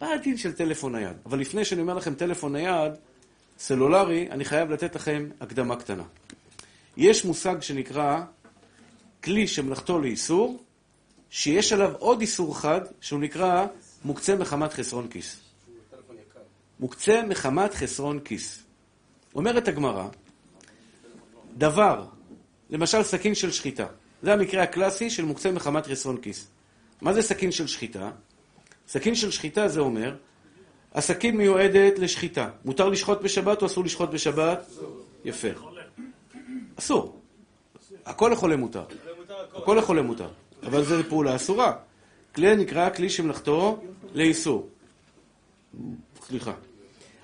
מה הדין של טלפון נייד? אבל לפני שאני אומר לכם טלפון נייד, סלולרי, אני חייב לתת לכם הקדמה קטנה. יש מושג שנקרא כלי שמלאכתו לאיסור, שיש עליו עוד איסור אחד, שהוא נקרא מוקצה מחמת חסרון כיס. מוקצה מחמת חסרון כיס. אומרת הגמרא, דבר, למשל סכין של שחיטה, זה המקרה הקלאסי של מוקצה מחמת חסרון כיס. מה זה סכין של שחיטה? סכין של שחיטה זה אומר, הסכין מיועדת לשחיטה. מותר לשחוט בשבת או אסור לשחוט בשבת? יפה. אסור. הכל לחולה מותר. הכל לחולה מותר. אבל זו פעולה אסורה. כלי נקרא כלי שמלאכתו לאיסור. סליחה.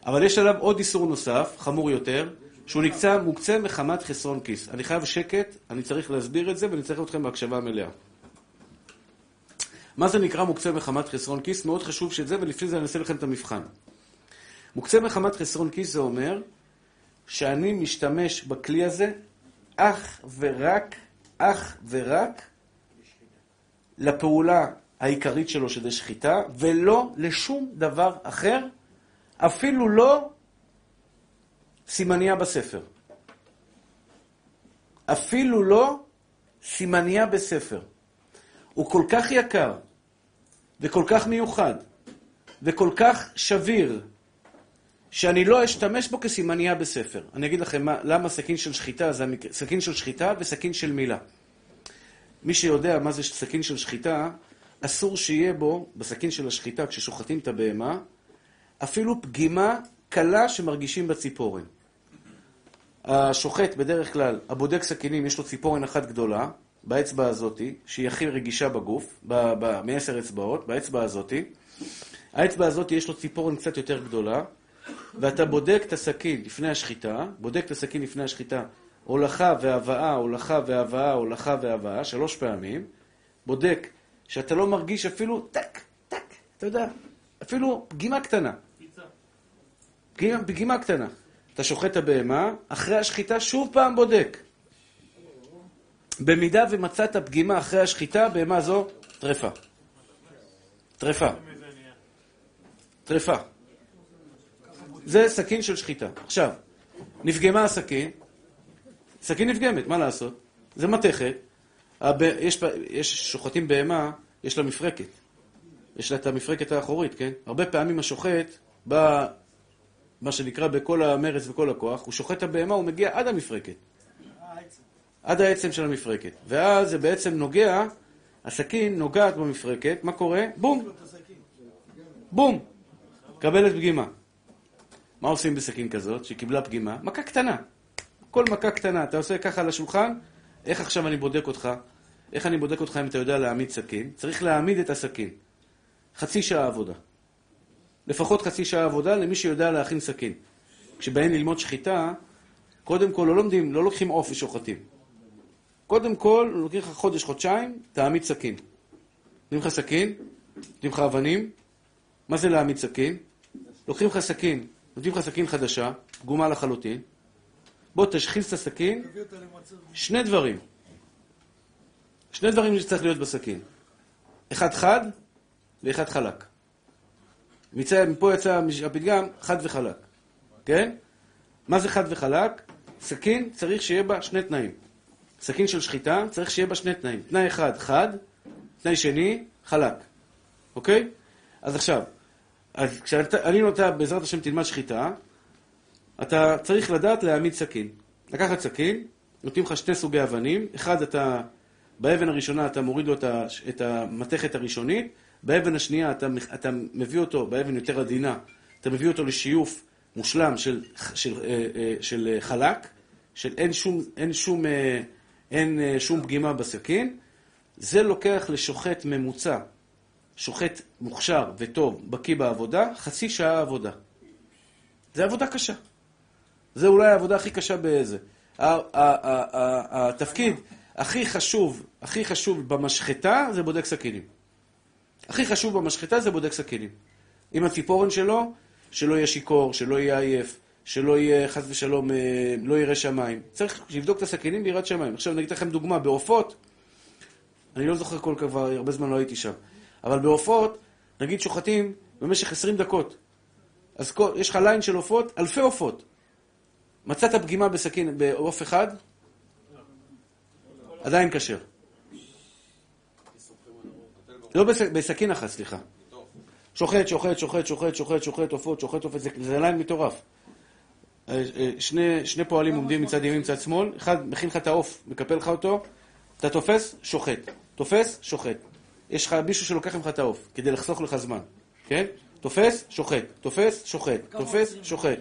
אבל יש עליו עוד איסור נוסף, חמור יותר, שהוא נקצה, מוקצה מחמת חסרון כיס. אני חייב שקט, אני צריך להסביר את זה, ואני צריך אתכם בהקשבה מלאה. מה זה נקרא מוקצה מחמת חסרון כיס? מאוד חשוב שזה, ולפני זה אני אעשה לכם את המבחן. מוקצה מחמת חסרון כיס זה אומר שאני משתמש בכלי הזה אך ורק, אך ורק לפעולה העיקרית שלו, שזה שחיטה, ולא לשום דבר אחר, אפילו לא סימניה בספר. אפילו לא סימניה בספר. הוא כל כך יקר, וכל כך מיוחד, וכל כך שביר, שאני לא אשתמש בו כסימניה בספר. אני אגיד לכם מה, למה סכין של שחיטה זה המקרה, סכין של שחיטה וסכין של מילה. מי שיודע מה זה סכין של שחיטה, אסור שיהיה בו, בסכין של השחיטה, כששוחטים את הבהמה, אפילו פגימה קלה שמרגישים בציפורן. השוחט בדרך כלל, הבודק סכינים, יש לו ציפורן אחת גדולה, באצבע הזאתי, שהיא הכי רגישה בגוף, מעשר אצבעות, באצבע הזאתי. האצבע הזאתי יש לו ציפורן קצת יותר גדולה, ואתה בודק את הסכין לפני השחיטה, בודק את הסכין לפני השחיטה, הולכה והבאה, הולכה והבאה, הולכה והבאה, שלוש פעמים, בודק שאתה לא מרגיש אפילו טק, טק, אתה יודע, אפילו פגימה קטנה. פגימה, פגימה קטנה. אתה שוחט את הבהמה, אחרי השחיטה שוב פעם בודק. במידה ומצאת פגימה אחרי השחיטה, בהמה זו טרפה. טרפה. טרפה. זה סכין של שחיטה. עכשיו, נפגמה הסכין, סכין נפגמת, מה לעשות? זה מתכת. הב... יש, יש שוחטים בהמה, יש לה מפרקת. יש לה את המפרקת האחורית, כן? הרבה פעמים השוחט בא, מה שנקרא, בכל המרץ וכל הכוח, הוא שוחט את הבהמה, הוא מגיע עד המפרקת. עד העצם של המפרקת. ואז זה בעצם נוגע, הסכין נוגעת במפרקת, מה קורה? בום! בום! קבלת פגימה. מה עושים בסכין כזאת, שקיבלה פגימה? מכה קטנה. כל מכה קטנה. אתה עושה ככה על השולחן, איך עכשיו אני בודק אותך? איך אני בודק אותך אם אתה יודע להעמיד סכין? צריך להעמיד את הסכין. חצי שעה עבודה. לפחות חצי שעה עבודה למי שיודע להכין סכין. כשבאים ללמוד שחיטה, קודם כל לא לומדים, לא לוקחים עוף ושוחטים. קודם כל, לוקחים לך חודש, חודשיים, תעמיד סכין. נותנים לך סכין, נותנים לך אבנים. מה זה להעמיד סכין? לוקחים לך סכין, נותנים לך סכין חדשה, פגומה לחלוטין. בוא תשחיז את הסכין. שני דברים. שני דברים שצריך להיות בסכין. אחד חד ואחד חלק. מצא, מפה יצא הפתגם חד וחלק. כן? מה זה חד וחלק? סכין צריך שיהיה בה שני תנאים. סכין של שחיטה צריך שיהיה בה שני תנאים. תנאי אחד, חד, תנאי שני, חלק. אוקיי? אז עכשיו, אז כשאני נוטה, בעזרת השם תלמד שחיטה, אתה צריך לדעת להעמיד סכין. לקחת סכין, נותנים לך שני סוגי אבנים, אחד אתה, באבן הראשונה אתה מוריד לו את המתכת הראשונית, באבן השנייה אתה, אתה מביא אותו, באבן יותר עדינה, אתה מביא אותו לשיוף מושלם של, של, של, אה, אה, של חלק, של אין שום, אין שום, אה, אין שום פגימה בסכין, זה לוקח לשוחט ממוצע שוחט מוכשר וטוב, בקיא בעבודה, חצי שעה עבודה. זה עבודה קשה. זה אולי העבודה הכי קשה באיזה. התפקיד הכי חשוב, הכי חשוב במשחטה זה בודק סכינים. הכי חשוב במשחטה זה בודק סכינים. עם הציפורן שלו, שלא יהיה שיכור, שלא יהיה עייף, שלא יהיה חס ושלום, לא יראה שמיים. צריך לבדוק את הסכינים ביראת שמיים. עכשיו אני אגיד לכם דוגמה, בעופות, אני לא זוכר כל כבר, הרבה זמן לא הייתי שם. אבל בעופות, נגיד שוחטים במשך 20 דקות. אז כל, יש לך line של עופות, אלפי עופות. מצאת פגימה בסכין, בעוף אחד, עדיין כשר. לא בס- בסכין אחת, סליחה. שוחט, שוחט, שוחט, שוחט, שוחט, שוחט עופות, שוחט עופות, זה, זה line מטורף. אה, אה, שני, שני פועלים עומדים מצד ימין, מצד שמאל, אחד מכין לך את העוף, מקפל לך אותו, אתה תופס, שוחט. תופס, שוחט. יש לך מישהו שלוקח ממך את העוף, כדי לחסוך לך זמן, כן? תופס, שוחט. תופס, שוחט. תופס, שוחט.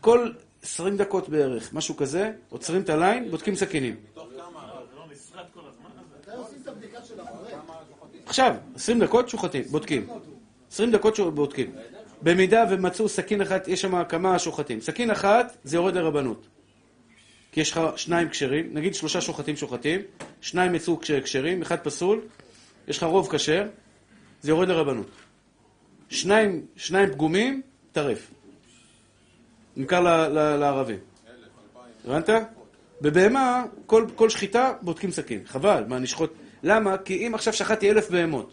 כל 20 דקות בערך, משהו כזה, עוצרים את הליין, בודקים סכינים. זה לא נסרט כל הזמן הזה? מתי עושים את הבדיקה של אחרי? עכשיו, 20 דקות שוחטים, בודקים. 20 דקות ש- בודקים. במידה ומצאו סכין אחת, יש שם כמה שוחטים. סכין אחת, זה יורד לרבנות. כי יש לך שניים כשרים, נגיד שלושה שוחטים שוחטים, שניים יצאו כש- כשרים, אחד פסול, יש לך רוב כשר, זה יורד לרבנות. שניים, שניים פגומים, טרף. נמכר ל- ל- לערבים. הבנת? בבהמה, כל, כל שחיטה בודקים סכין. חבל, מה נשחוט... למה? כי אם עכשיו שחטתי אלף בהמות,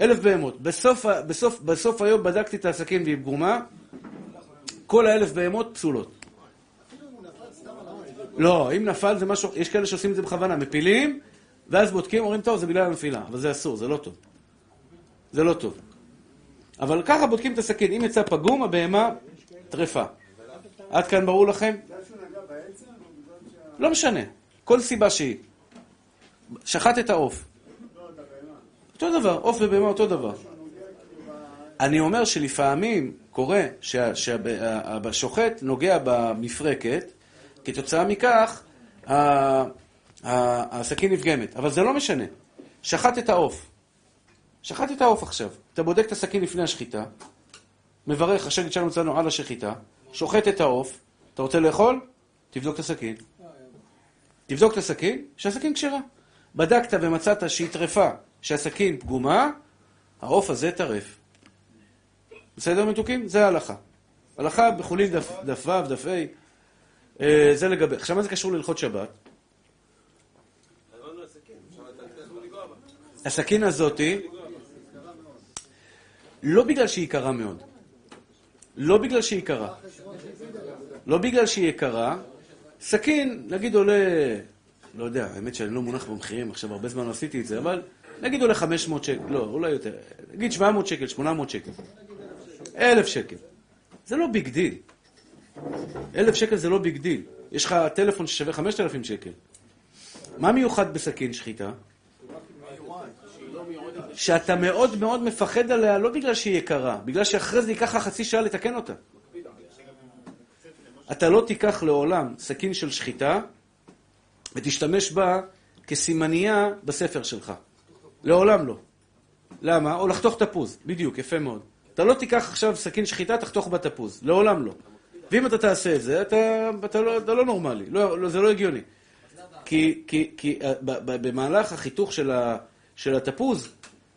אלף בהמות, בסוף, בסוף, בסוף היום בדקתי את הסכין והיא פגומה, כל האלף בהמות פסולות. לא, אם נפל זה משהו, יש כאלה שעושים את זה בכוונה, מפילים, ואז בודקים, אומרים, טוב, זה בגלל הנפילה, אבל זה אסור, זה לא טוב. זה לא טוב. אבל ככה בודקים את הסכין, אם יצא פגום, הבהמה טרפה. עד כאן ברור לכם? לא משנה, כל סיבה שהיא. שחט את העוף. אותו דבר, עוף ובהמה אותו דבר. אני אומר שלפעמים קורה שה- שהשוחט נוגע במפרקת, כתוצאה מכך הסכין נפגמת. אבל זה לא משנה. שחט את העוף. שחט את העוף עכשיו. אתה בודק את הסכין לפני השחיטה, מברך, השגת שלנו אצלנו על השחיטה, שוחט את העוף, אתה רוצה לאכול? תבדוק את הסכין. תבדוק את הסכין, שהסכין כשרה. בדקת ומצאת שהיא טרפה, שהסכין פגומה, העוף הזה טרף. בסדר מתוקים? זה ההלכה. הלכה בחולין דף, ו', דף ה', אה, זה לגבי. עכשיו מה זה קשור להלכות שבת? הסכין הזאתי, לא בגלל שהיא יקרה מאוד. לא בגלל שהיא יקרה. לא בגלל שהיא יקרה. סכין, נגיד עולה, לא יודע, האמת שאני לא מונח במחירים, עכשיו הרבה זמן לא עשיתי את זה, אבל נגיד עולה 500 שקל, לא, אולי יותר, נגיד 700 שקל, 800 שקל. 1,000 שקל. זה לא big deal. 1,000 שקל זה לא big deal. יש לך טלפון ששווה 5,000 שקל. מה מיוחד בסכין שחיטה? שאתה מאוד מאוד מפחד עליה, לא בגלל שהיא יקרה, בגלל שאחרי זה ייקח לך חצי שעה לתקן אותה. אתה לא תיקח לעולם סכין של שחיטה ותשתמש בה כסימנייה בספר שלך. לעולם לא. למה? או לחתוך תפוז. בדיוק, יפה מאוד. אתה לא תיקח עכשיו סכין שחיטה, תחתוך בה תפוז. לעולם לא. ואם אתה תעשה את זה, אתה, אתה, לא, אתה לא נורמלי. לא, לא, זה לא הגיוני. כי, כי, כי אה, במהלך החיתוך של, ה, של התפוז,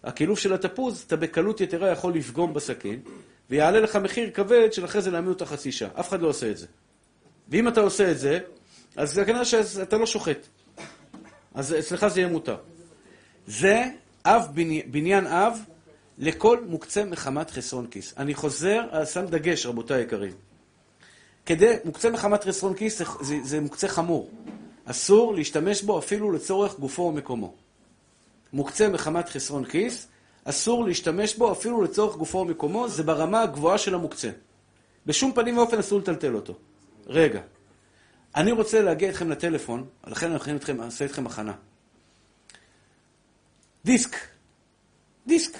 הקילוף של התפוז, אתה בקלות יתרה יכול לפגום בסכין, ויעלה לך מחיר כבד של אחרי זה להעמיד אותה חצי שעה. אף אחד לא עושה את זה. ואם אתה עושה את זה, אז זה כנראה שאתה לא שוחט. אז אצלך זה יהיה מותר. זה אב, בני- בניין אב לכל מוקצה מחמת חסרון כיס. אני חוזר, שם דגש, רבותיי היקרים. כדי, מוקצה מחמת חסרון כיס זה, זה, זה מוקצה חמור. אסור להשתמש בו אפילו לצורך גופו ומקומו. מוקצה מחמת חסרון כיס, אסור להשתמש בו אפילו לצורך גופו ומקומו, זה ברמה הגבוהה של המוקצה. בשום פנים ואופן אסור לטלטל אותו. רגע, אני רוצה להגיע איתכם לטלפון, לכן אני אכין אתכם, אעשה איתכם הכנה. דיסק. דיסק.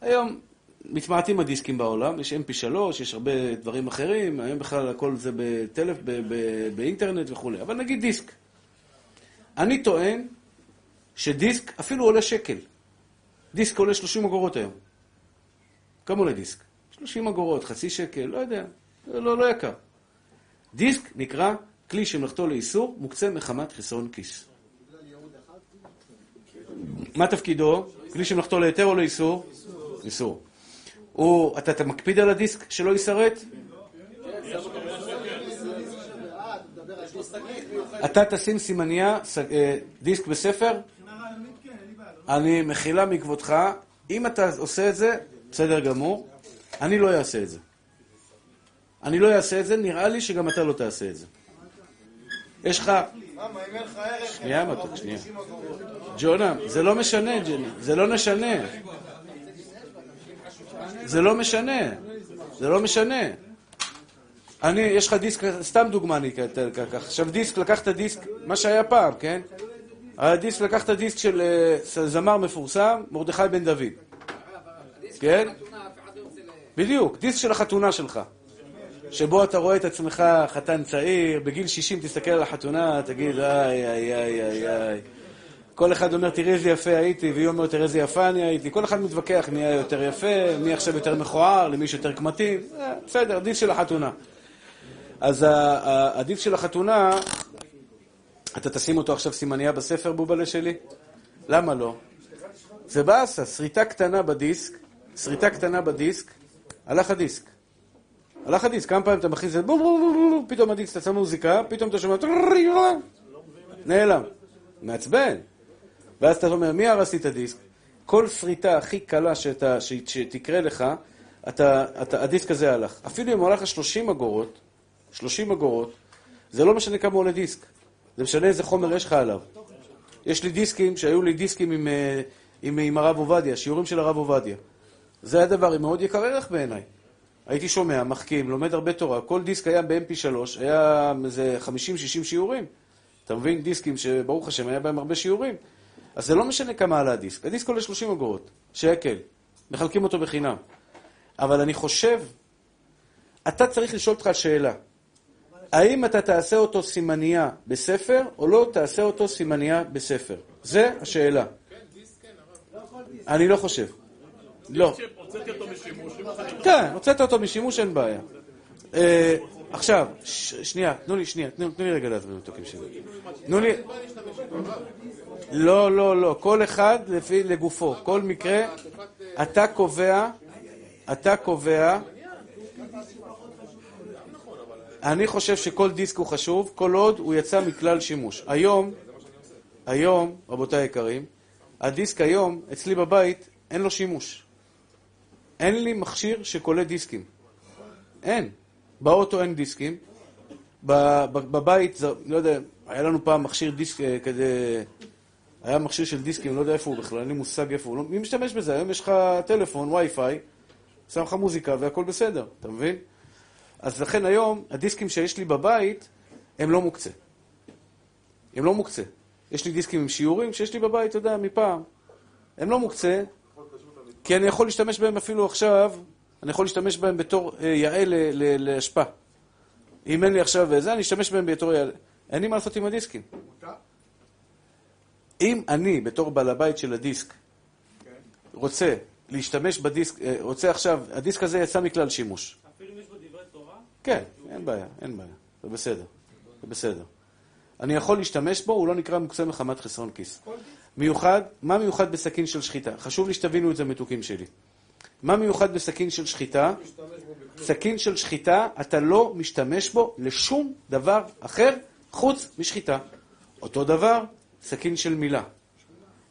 היום מתמעטים הדיסקים בעולם, יש mp3, יש הרבה דברים אחרים, היום בכלל הכל זה בטלפ, ב, ב, באינטרנט וכולי, אבל נגיד דיסק. אני טוען שדיסק אפילו עולה שקל. דיסק עולה 30 אגורות היום. כמה עולה דיסק? 30 אגורות, חצי שקל, לא יודע, לא, לא, יקר. דיסק נקרא כלי שמלאכתו לאיסור, מוקצה מחמת חסרון כיס. מה תפקידו? כלי שמלאכתו להיתר או לאיסור? איסור. אתה, מקפיד על הדיסק שלא יישרט? אתה תשים סימניה, אה, דיסק בספר? אני מחילה מכבודך, אם אתה עושה את זה, בסדר גמור, אני לא אעשה את זה. אני לא אעשה את זה, נראה לי שגם אתה לא תעשה את זה. יש לך... שנייה, מתוק, שנייה. ג'ונה, זה לא משנה, ג'ונה, זה לא משנה. זה לא משנה. זה לא משנה. אני, יש לך דיסק, סתם דוגמה אני אתן ככה. עכשיו דיסק, לקחת דיסק, מה שהיה פעם, כן? היה דיסק, לקחת דיסק של אה, זמר מפורסם, מרדכי בן דוד. כן? בדיוק, דיסק של החתונה שלך. שבו אתה רואה את עצמך חתן צעיר, בגיל 60 תסתכל על החתונה, תגיד, איי, איי, איי, איי, איי. כל אחד אומר, תראה איזה יפה הייתי, והיא אומרת, תראה איזה יפה אני הייתי. כל אחד מתווכח, מי היה יותר יפה, מי עכשיו יותר מכוער, למי שיותר קמטים. אה, בסדר, דיסק של החתונה. אז ה- ה- הדיסק של החתונה, אתה תשים אותו עכשיו סימניה בספר, בובלה שלי? למה לא? זה באסה, שריטה קטנה בדיסק, שריטה קטנה בדיסק, הלך הדיסק. הלך הדיסק, כמה פעמים אתה מכניס את זה, פתאום הדיסק, אתה שם מוזיקה, פתאום אתה שומע, נעלם. מעצבן. ואז אתה אומר, מי הרס לי את הדיסק? כל שריטה הכי קלה שאתה, שתקרה לך, אתה, אתה, הדיסק הזה הלך. אפילו אם הוא הלך ל-30 אגורות, 30 אגורות, זה לא משנה כמה עולה דיסק. זה משנה איזה חומר יש לך עליו. יש לי דיסקים, שהיו לי דיסקים עם, אה, עם, עם הרב עובדיה, שיעורים של הרב עובדיה. זה הדבר עם מאוד יקר ערך בעיניי. הייתי שומע, מחכים, לומד הרבה תורה, כל דיסק היה ב-MP3, היה איזה 50-60 שיעורים. אתה מבין? דיסקים שברוך השם היה בהם הרבה שיעורים. אז זה לא משנה כמה עלה הדיסק. הדיסק עולה 30 אגורות, שקל. מחלקים אותו בחינם. אבל אני חושב, אתה צריך לשאול אותך שאלה. האם אתה תעשה אותו סימנייה בספר, או לא תעשה אותו סימנייה בספר? זה השאלה. אני לא חושב. לא. הוצאתי אותו משימוש, אותו כן, הוצאת אותו משימוש, אין בעיה. אה, עכשיו, שנייה, תנו לי, שנייה, תנו לי רגע להסביר מתוקים שלי. תנו לי... לא, לא, לא, כל אחד לפי לגופו. כל מקרה, אתה קובע, אתה קובע... אני חושב שכל דיסק הוא חשוב, כל עוד הוא יצא מכלל שימוש. היום, היום, רבותיי היקרים, הדיסק היום, אצלי בבית, אין לו שימוש. אין לי מכשיר שקולט דיסקים. אין. באוטו אין דיסקים. בבית, לא יודע, היה לנו פעם מכשיר דיסק אה, כזה... היה מכשיר של דיסקים, לא יודע איפה הוא בכלל, אין לי מושג איפה הוא. לא- מי משתמש בזה? היום יש לך טלפון, וי-פיי, שם לך מוזיקה והכל בסדר, אתה מבין? אז לכן היום, הדיסקים שיש לי בבית, הם לא מוקצה. הם לא מוקצה. יש לי דיסקים עם שיעורים שיש לי בבית, אתה יודע, מפעם. הם לא מוקצה, כי אני יכול להשתמש בהם אפילו עכשיו, אני יכול להשתמש בהם בתור אה, יעל ל- ל- לאשפה. אם אין לי עכשיו זה, אני אשתמש בהם בתור יעל. אין לי מה לעשות עם הדיסקים. אם אני, בתור בעל הבית של הדיסק, רוצה להשתמש בדיסק, אה, רוצה עכשיו, הדיסק הזה יצא מכלל שימוש. אפילו אם יש בו דברי תורה? כן, אין בעיה, אין בעיה. זה בסדר. זה בסדר. אני יכול להשתמש בו, הוא לא נקרא מוקצה מחמת חסרון כיס. מיוחד, מה מיוחד בסכין של שחיטה? חשוב לי שתבינו את זה, מתוקים שלי. מה מיוחד בסכין של שחיטה? סכין של שחיטה, אתה לא משתמש בו לשום דבר אחר חוץ משחיטה. אותו דבר, סכין של מילה.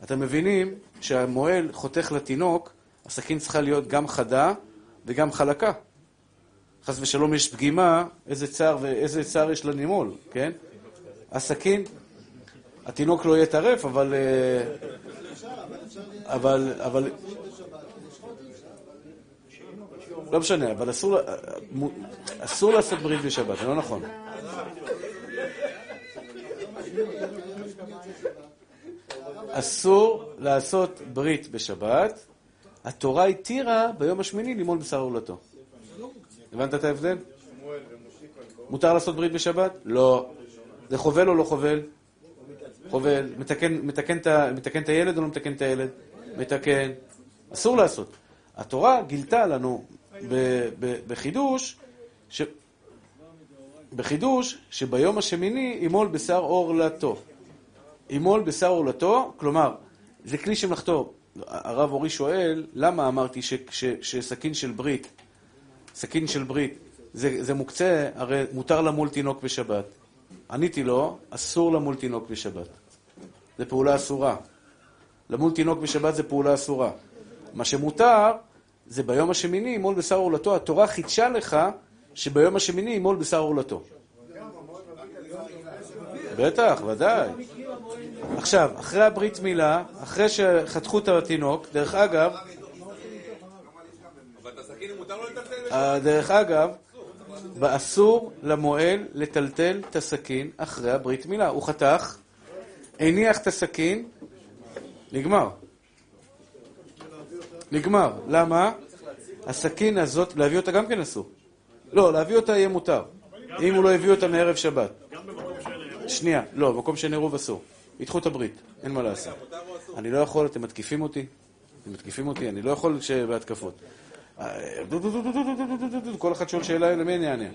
אתם מבינים שהמוהל חותך לתינוק, הסכין צריכה להיות גם חדה וגם חלקה. חס ושלום יש פגימה, איזה צער ואיזה צער יש לנימול, כן? הסכין, התינוק לא יהיה טרף, אבל... אה, אבל... אבל... לא משנה, אבל אסור, אסור לעשות ברית בשבת, זה לא נכון. אסור לעשות ברית בשבת, התורה התירה ביום השמיני למעול בשר עולתו. הבנת את ההבדל? מותר לעשות ברית בשבת? לא. זה חובל או לא חובל? חובל. מתקן, מתקן, מתקן את הילד או לא מתקן את הילד? מתקן. אסור לעשות. התורה גילתה לנו בחידוש, ש... בחידוש שביום השמיני ימול בשר עורלתו. ימול בשר עורלתו, כלומר, זה כלי שמלאכתו. הרב אורי שואל, למה אמרתי ש- ש- שסכין של ברית, סכין של ברית, זה, זה מוקצה, הרי מותר למול תינוק בשבת. עניתי לו, אסור למול תינוק בשבת. זו פעולה אסורה. למול תינוק בשבת זה פעולה אסורה. מה שמותר, זה ביום השמיני ימול בשר עורלתו. התורה חידשה לך שביום השמיני ימול בשר עורלתו. בטח, ודאי. עכשיו, אחרי הברית מילה, אחרי שחתכו את התינוק, דרך אגב? אה, דרך אגב, אסור למוהל לטלטל את הסכין אחרי הברית מילה. הוא חתך, הניח את הסכין, נגמר. נגמר. למה? הסכין הזאת, להביא אותה גם כן אסור. לא, להביא אותה יהיה מותר. אם הוא לא הביא אותה מערב שבת. שנייה, לא, במקום שאין עירוב אסור. ידחו את הברית, אין מה לעשות. אני לא יכול, אתם מתקיפים אותי? אתם מתקיפים אותי? אני לא יכול בהתקפות. כל אחד שואל שאלה, למי אני אענה?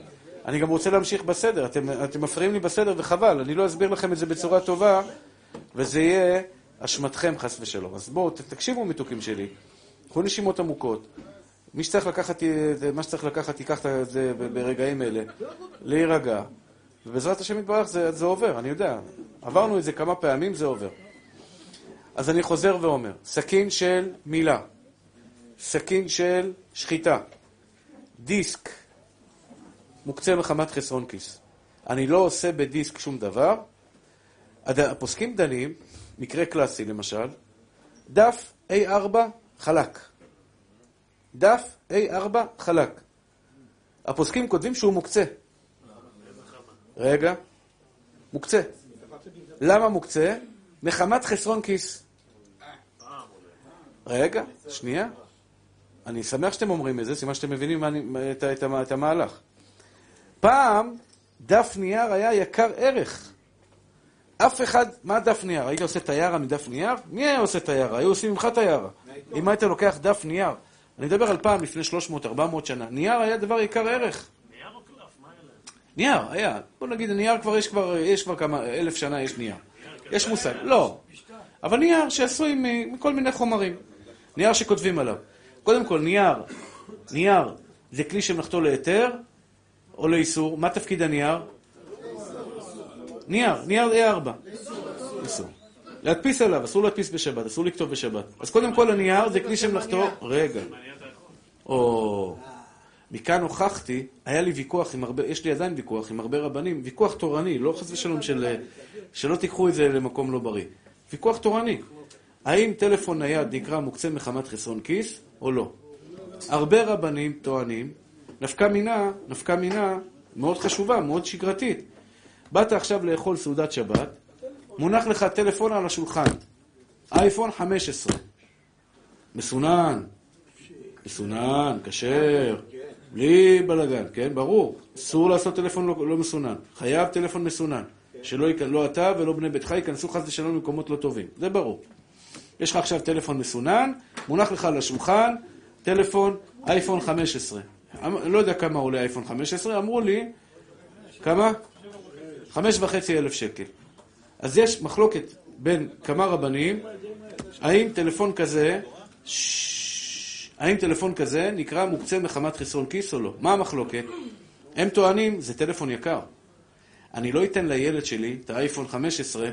אני גם רוצה להמשיך בסדר, אתם, אתם מפריעים לי בסדר וחבל, אני לא אסביר לכם את זה בצורה טובה, וזה יהיה אשמתכם חס ושלום. אז בואו, תקשיבו מתוקים שלי, קחו נשימות עמוקות, מי שצריך לקחת, מה שצריך לקחת, ייקח את זה ברגעים אלה, להירגע, ובעזרת השם יתברך זה, זה עובר, אני יודע, עברנו את זה כמה פעמים, זה עובר. אז אני חוזר ואומר, סכין של מילה, סכין של שחיטה, דיסק, מוקצה מחמת חסרון כיס. אני לא עושה בדיסק שום דבר. הפוסקים דנים, מקרה קלאסי למשל, דף A4 חלק. דף A4 חלק. הפוסקים כותבים שהוא מוקצה. רגע, מוקצה. למה מוקצה? מחמת חסרון כיס. רגע, שנייה. אני שמח שאתם אומרים את זה, סימן שאתם מבינים אני, את, את, את, את המהלך. פעם דף נייר היה יקר ערך. אף אחד, מה דף נייר? היית עושה טיירה מדף נייר? מי היה עושה טיירה? היו עושים ממך טיירה. אם היית לוקח דף נייר, אני מדבר על פעם לפני 300-400 שנה, נייר היה דבר יקר ערך. נייר או קלף? מה היה להם? נייר, היה. בוא נגיד, נייר כבר, יש כבר, יש כבר כמה, אלף שנה יש נייר. יש מושג. לא. אבל נייר שעשוי מכל מיני חומרים. נייר שכותבים עליו. קודם כל, נייר, נייר זה כלי שמלאכתו להיתר או לאיסור. מה תפקיד הנייר? נייר, נייר A4. איסור. להדפיס עליו, אסור להדפיס בשבת, אסור לכתוב בשבת. אז קודם כל הנייר זה כלי שמלאכתו... רגע. או... מכאן הוכחתי, היה לי ויכוח עם הרבה, יש לי עדיין ויכוח עם הרבה רבנים, ויכוח תורני, לא חס ושלום של... שלא תיקחו את זה למקום לא בריא. ויכוח תורני. האם טלפון נייד נקרא מוקצה מחמת חסרון כיס או לא? הרבה רבנים טוענים, נפקא מינה, נפקא מינה מאוד חשובה, מאוד שגרתית. באת עכשיו לאכול סעודת שבת, מונח לך טלפון על השולחן, אייפון 15, מסונן, מסונן, כשר, בלי בלאגן, כן? ברור. אסור לעשות טלפון לא, לא מסונן. חייב טלפון מסונן. שלא. לא אתה ולא בני ביתך ייכנסו חס ושלום למקומות לא טובים. זה ברור. יש לך עכשיו טלפון מסונן, מונח לך על השולחן, טלפון אייפון 15. אמ- לא יודע כמה עולה אייפון 15, אמרו לי, כמה? חמש וחצי אלף שקל. אז יש מחלוקת בין כמה רבנים, האם טלפון כזה, האם טלפון כזה נקרא מוקצה מחמת חסרון כיס או לא? מה המחלוקת? הם טוענים, זה טלפון יקר. אני לא אתן לילד שלי את האייפון 15,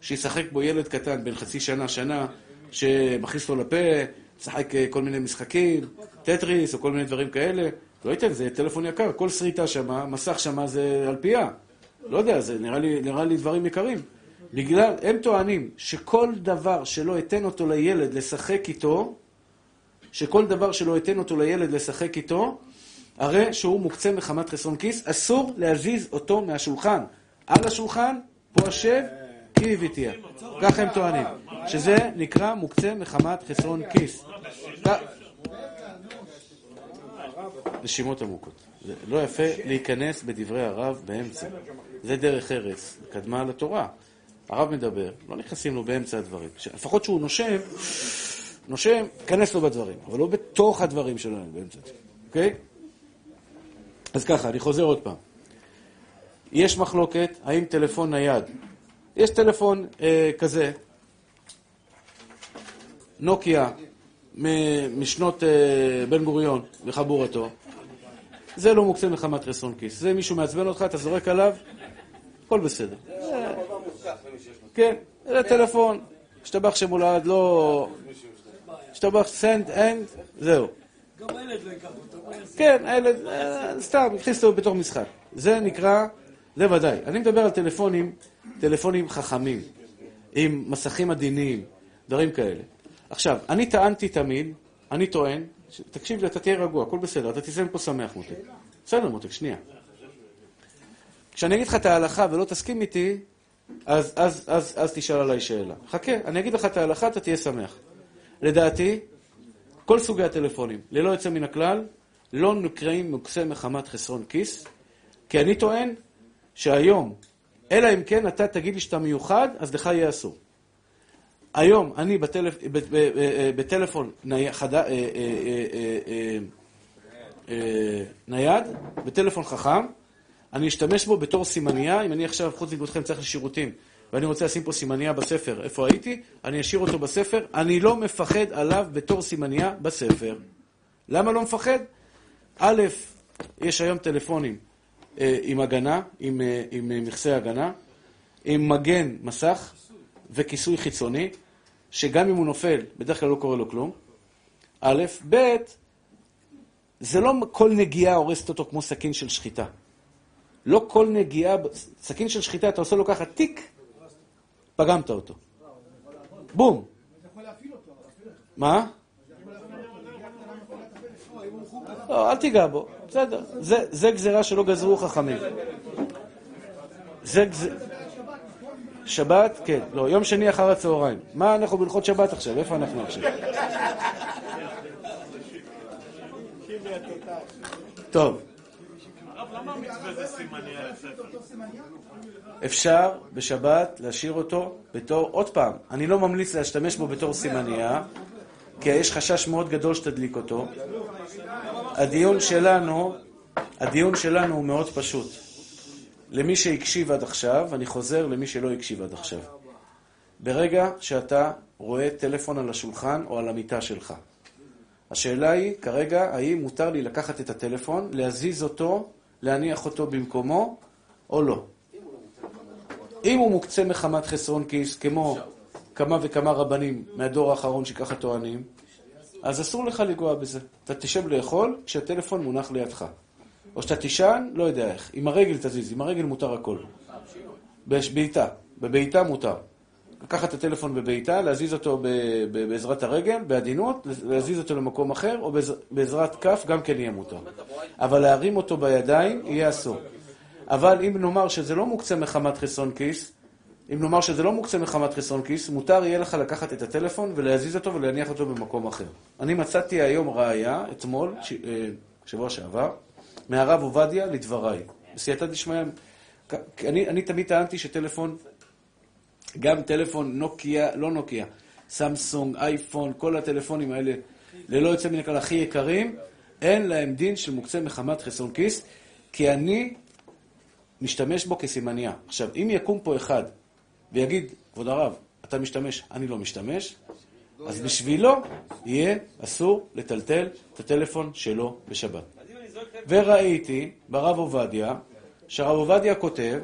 שישחק בו ילד קטן, בן חצי שנה, שנה, שמכניס לו לפה, משחק אה, כל מיני משחקים, טטריס או כל מיני דברים כאלה. לא אתן, זה טלפון יקר, כל שריטה שמה, מסך שמה זה אלפייה. לא יודע, זה נראה לי, נראה לי דברים יקרים. בגלל, הם טוענים שכל דבר שלא אתן אותו לילד לשחק איתו, שכל דבר שלא אתן אותו לילד לשחק איתו, הרי שהוא מוקצה מחמת חסרון כיס, אסור להזיז אותו מהשולחן. על השולחן, פה השב, כי הביתיה. כך הם טוענים, שזה נקרא מוקצה מחמת חסרון כיס. נשימות עמוקות. זה לא יפה להיכנס בדברי הרב באמצע. זה דרך ארץ, קדמה לתורה. הרב מדבר, לא נכנסים לו באמצע הדברים. לפחות שהוא נושם, נושם, כנס לו בדברים, אבל לא בתוך הדברים שלו, באמצע. אוקיי? אז ככה, אני חוזר עוד פעם. יש מחלוקת, האם טלפון נייד, יש טלפון אה, כזה, נוקיה, משנות אה, בן גוריון וחבורתו, זה לא מוקצה מחמת חסרון כיס. זה מישהו מעצבן אותך, אתה זורק עליו, הכל בסדר. כן, זה טלפון, ישתבח שמו לעד, לא... ישתבח second hand, זהו. גם הילד לא ייקח אותו. כן, הילד, אה, סתם, הכניס אותו בתוך משחק. זה נקרא, זה ודאי. אני מדבר על טלפונים, טלפונים חכמים, עם מסכים עדינים, דברים כאלה. עכשיו, אני טענתי תמיד, אני טוען, ש- תקשיב לי, אתה תהיה רגוע, הכל בסדר, אתה תסיים פה שמח, מותק. בסדר, מותק, שנייה. כשאני אגיד לך את ההלכה ולא תסכים איתי, אז, אז, אז, אז תשאל עליי שאלה. חכה, אני אגיד לך את ההלכה, אתה תהיה שמח. לדעתי, כל סוגי הטלפונים, ללא יוצא מן הכלל, לא נקראים מוקצה מחמת חסרון כיס, כי אני טוען שהיום, אלא אם כן אתה תגיד לי שאתה מיוחד, אז לך יהיה אסור. היום, אני בטלפון נייד, בטלפון חכם, אני אשתמש בו בתור סימנייה, אם אני עכשיו, חוץ מכבודכם, צריך לשירותים, ואני רוצה לשים פה סימנייה בספר, איפה הייתי, אני אשאיר אותו בספר, אני לא מפחד עליו בתור סימנייה בספר. למה לא מפחד? א', יש היום טלפונים אה, עם הגנה, עם, אה, אה, מכסה הגנה, עם מגן מסך וכיסוי חיצוני, שגם אם הוא נופל, בדרך כלל לא קורה לו כלום. א', ב', זה לא כל נגיעה הורסת אותו כמו סכין של שחיטה. לא כל נגיעה, סכין של שחיטה, אתה עושה לו ככה טיק, פגמת אותו. בום. מה? לא, אל תיגע בו, בסדר. זה גזירה שלא גזרו חכמים. זה גזירה... שבת, כן. לא, יום שני אחר הצהריים. מה אנחנו בהלכות שבת עכשיו? איפה אנחנו עכשיו? טוב. סימניה? אפשר בשבת להשאיר אותו בתור, עוד פעם, אני לא ממליץ להשתמש בו בתור סימנייה, כי יש חשש מאוד גדול שתדליק אותו. הדיון שלנו, הדיון שלנו הוא מאוד פשוט. למי שהקשיב עד עכשיו, אני חוזר למי שלא הקשיב עד עכשיו. ברגע שאתה רואה טלפון על השולחן או על המיטה שלך, השאלה היא, כרגע, האם מותר לי לקחת את הטלפון, להזיז אותו, להניח אותו במקומו, או לא. אם הוא מוקצה מחמת חסרון כיס, כמו כמה וכמה רבנים מהדור האחרון שככה טוענים, אז אסור לך לנגוע בזה. אתה תשב לאכול כשהטלפון מונח לידך. או שאתה תישן, לא יודע איך. עם הרגל תזיז, עם הרגל מותר הכל. בבעיטה, בבעיטה מותר. לקחת את הטלפון בבעיטה, להזיז אותו בעזרת הרגל, בעדינות, להזיז אותו למקום אחר, או בעז- בעזרת כף, גם כן יהיה מותר. אבל להרים אותו בידיים יהיה אסור. אבל אם נאמר שזה לא מוקצה מחמת חסרון כיס, אם נאמר שזה לא מוקצה מחמת חסרון כיס, מותר יהיה לך לקחת את הטלפון ולהזיז אותו ולהניח אותו במקום אחר. אני מצאתי היום ראייה, אתמול, אה, שבוע שעבר, מהרב עובדיה לדבריי. בסייעתא דשמיא, אני, אני תמיד טענתי שטלפון, גם טלפון נוקיה, לא נוקיה, סמסונג, אייפון, כל הטלפונים האלה, ללא יוצא מן הכלל הכי יקרים, אין להם דין של מוקצה מחמת חסרון כיס, כי אני משתמש בו כסימניה. עכשיו, אם יקום פה אחד ויגיד, כבוד הרב, אתה משתמש, אני לא משתמש, אז בשבילו יהיה אסור לטלטל את הטלפון שלו בשבת. וראיתי ברב עובדיה, שהרב עובדיה כותב,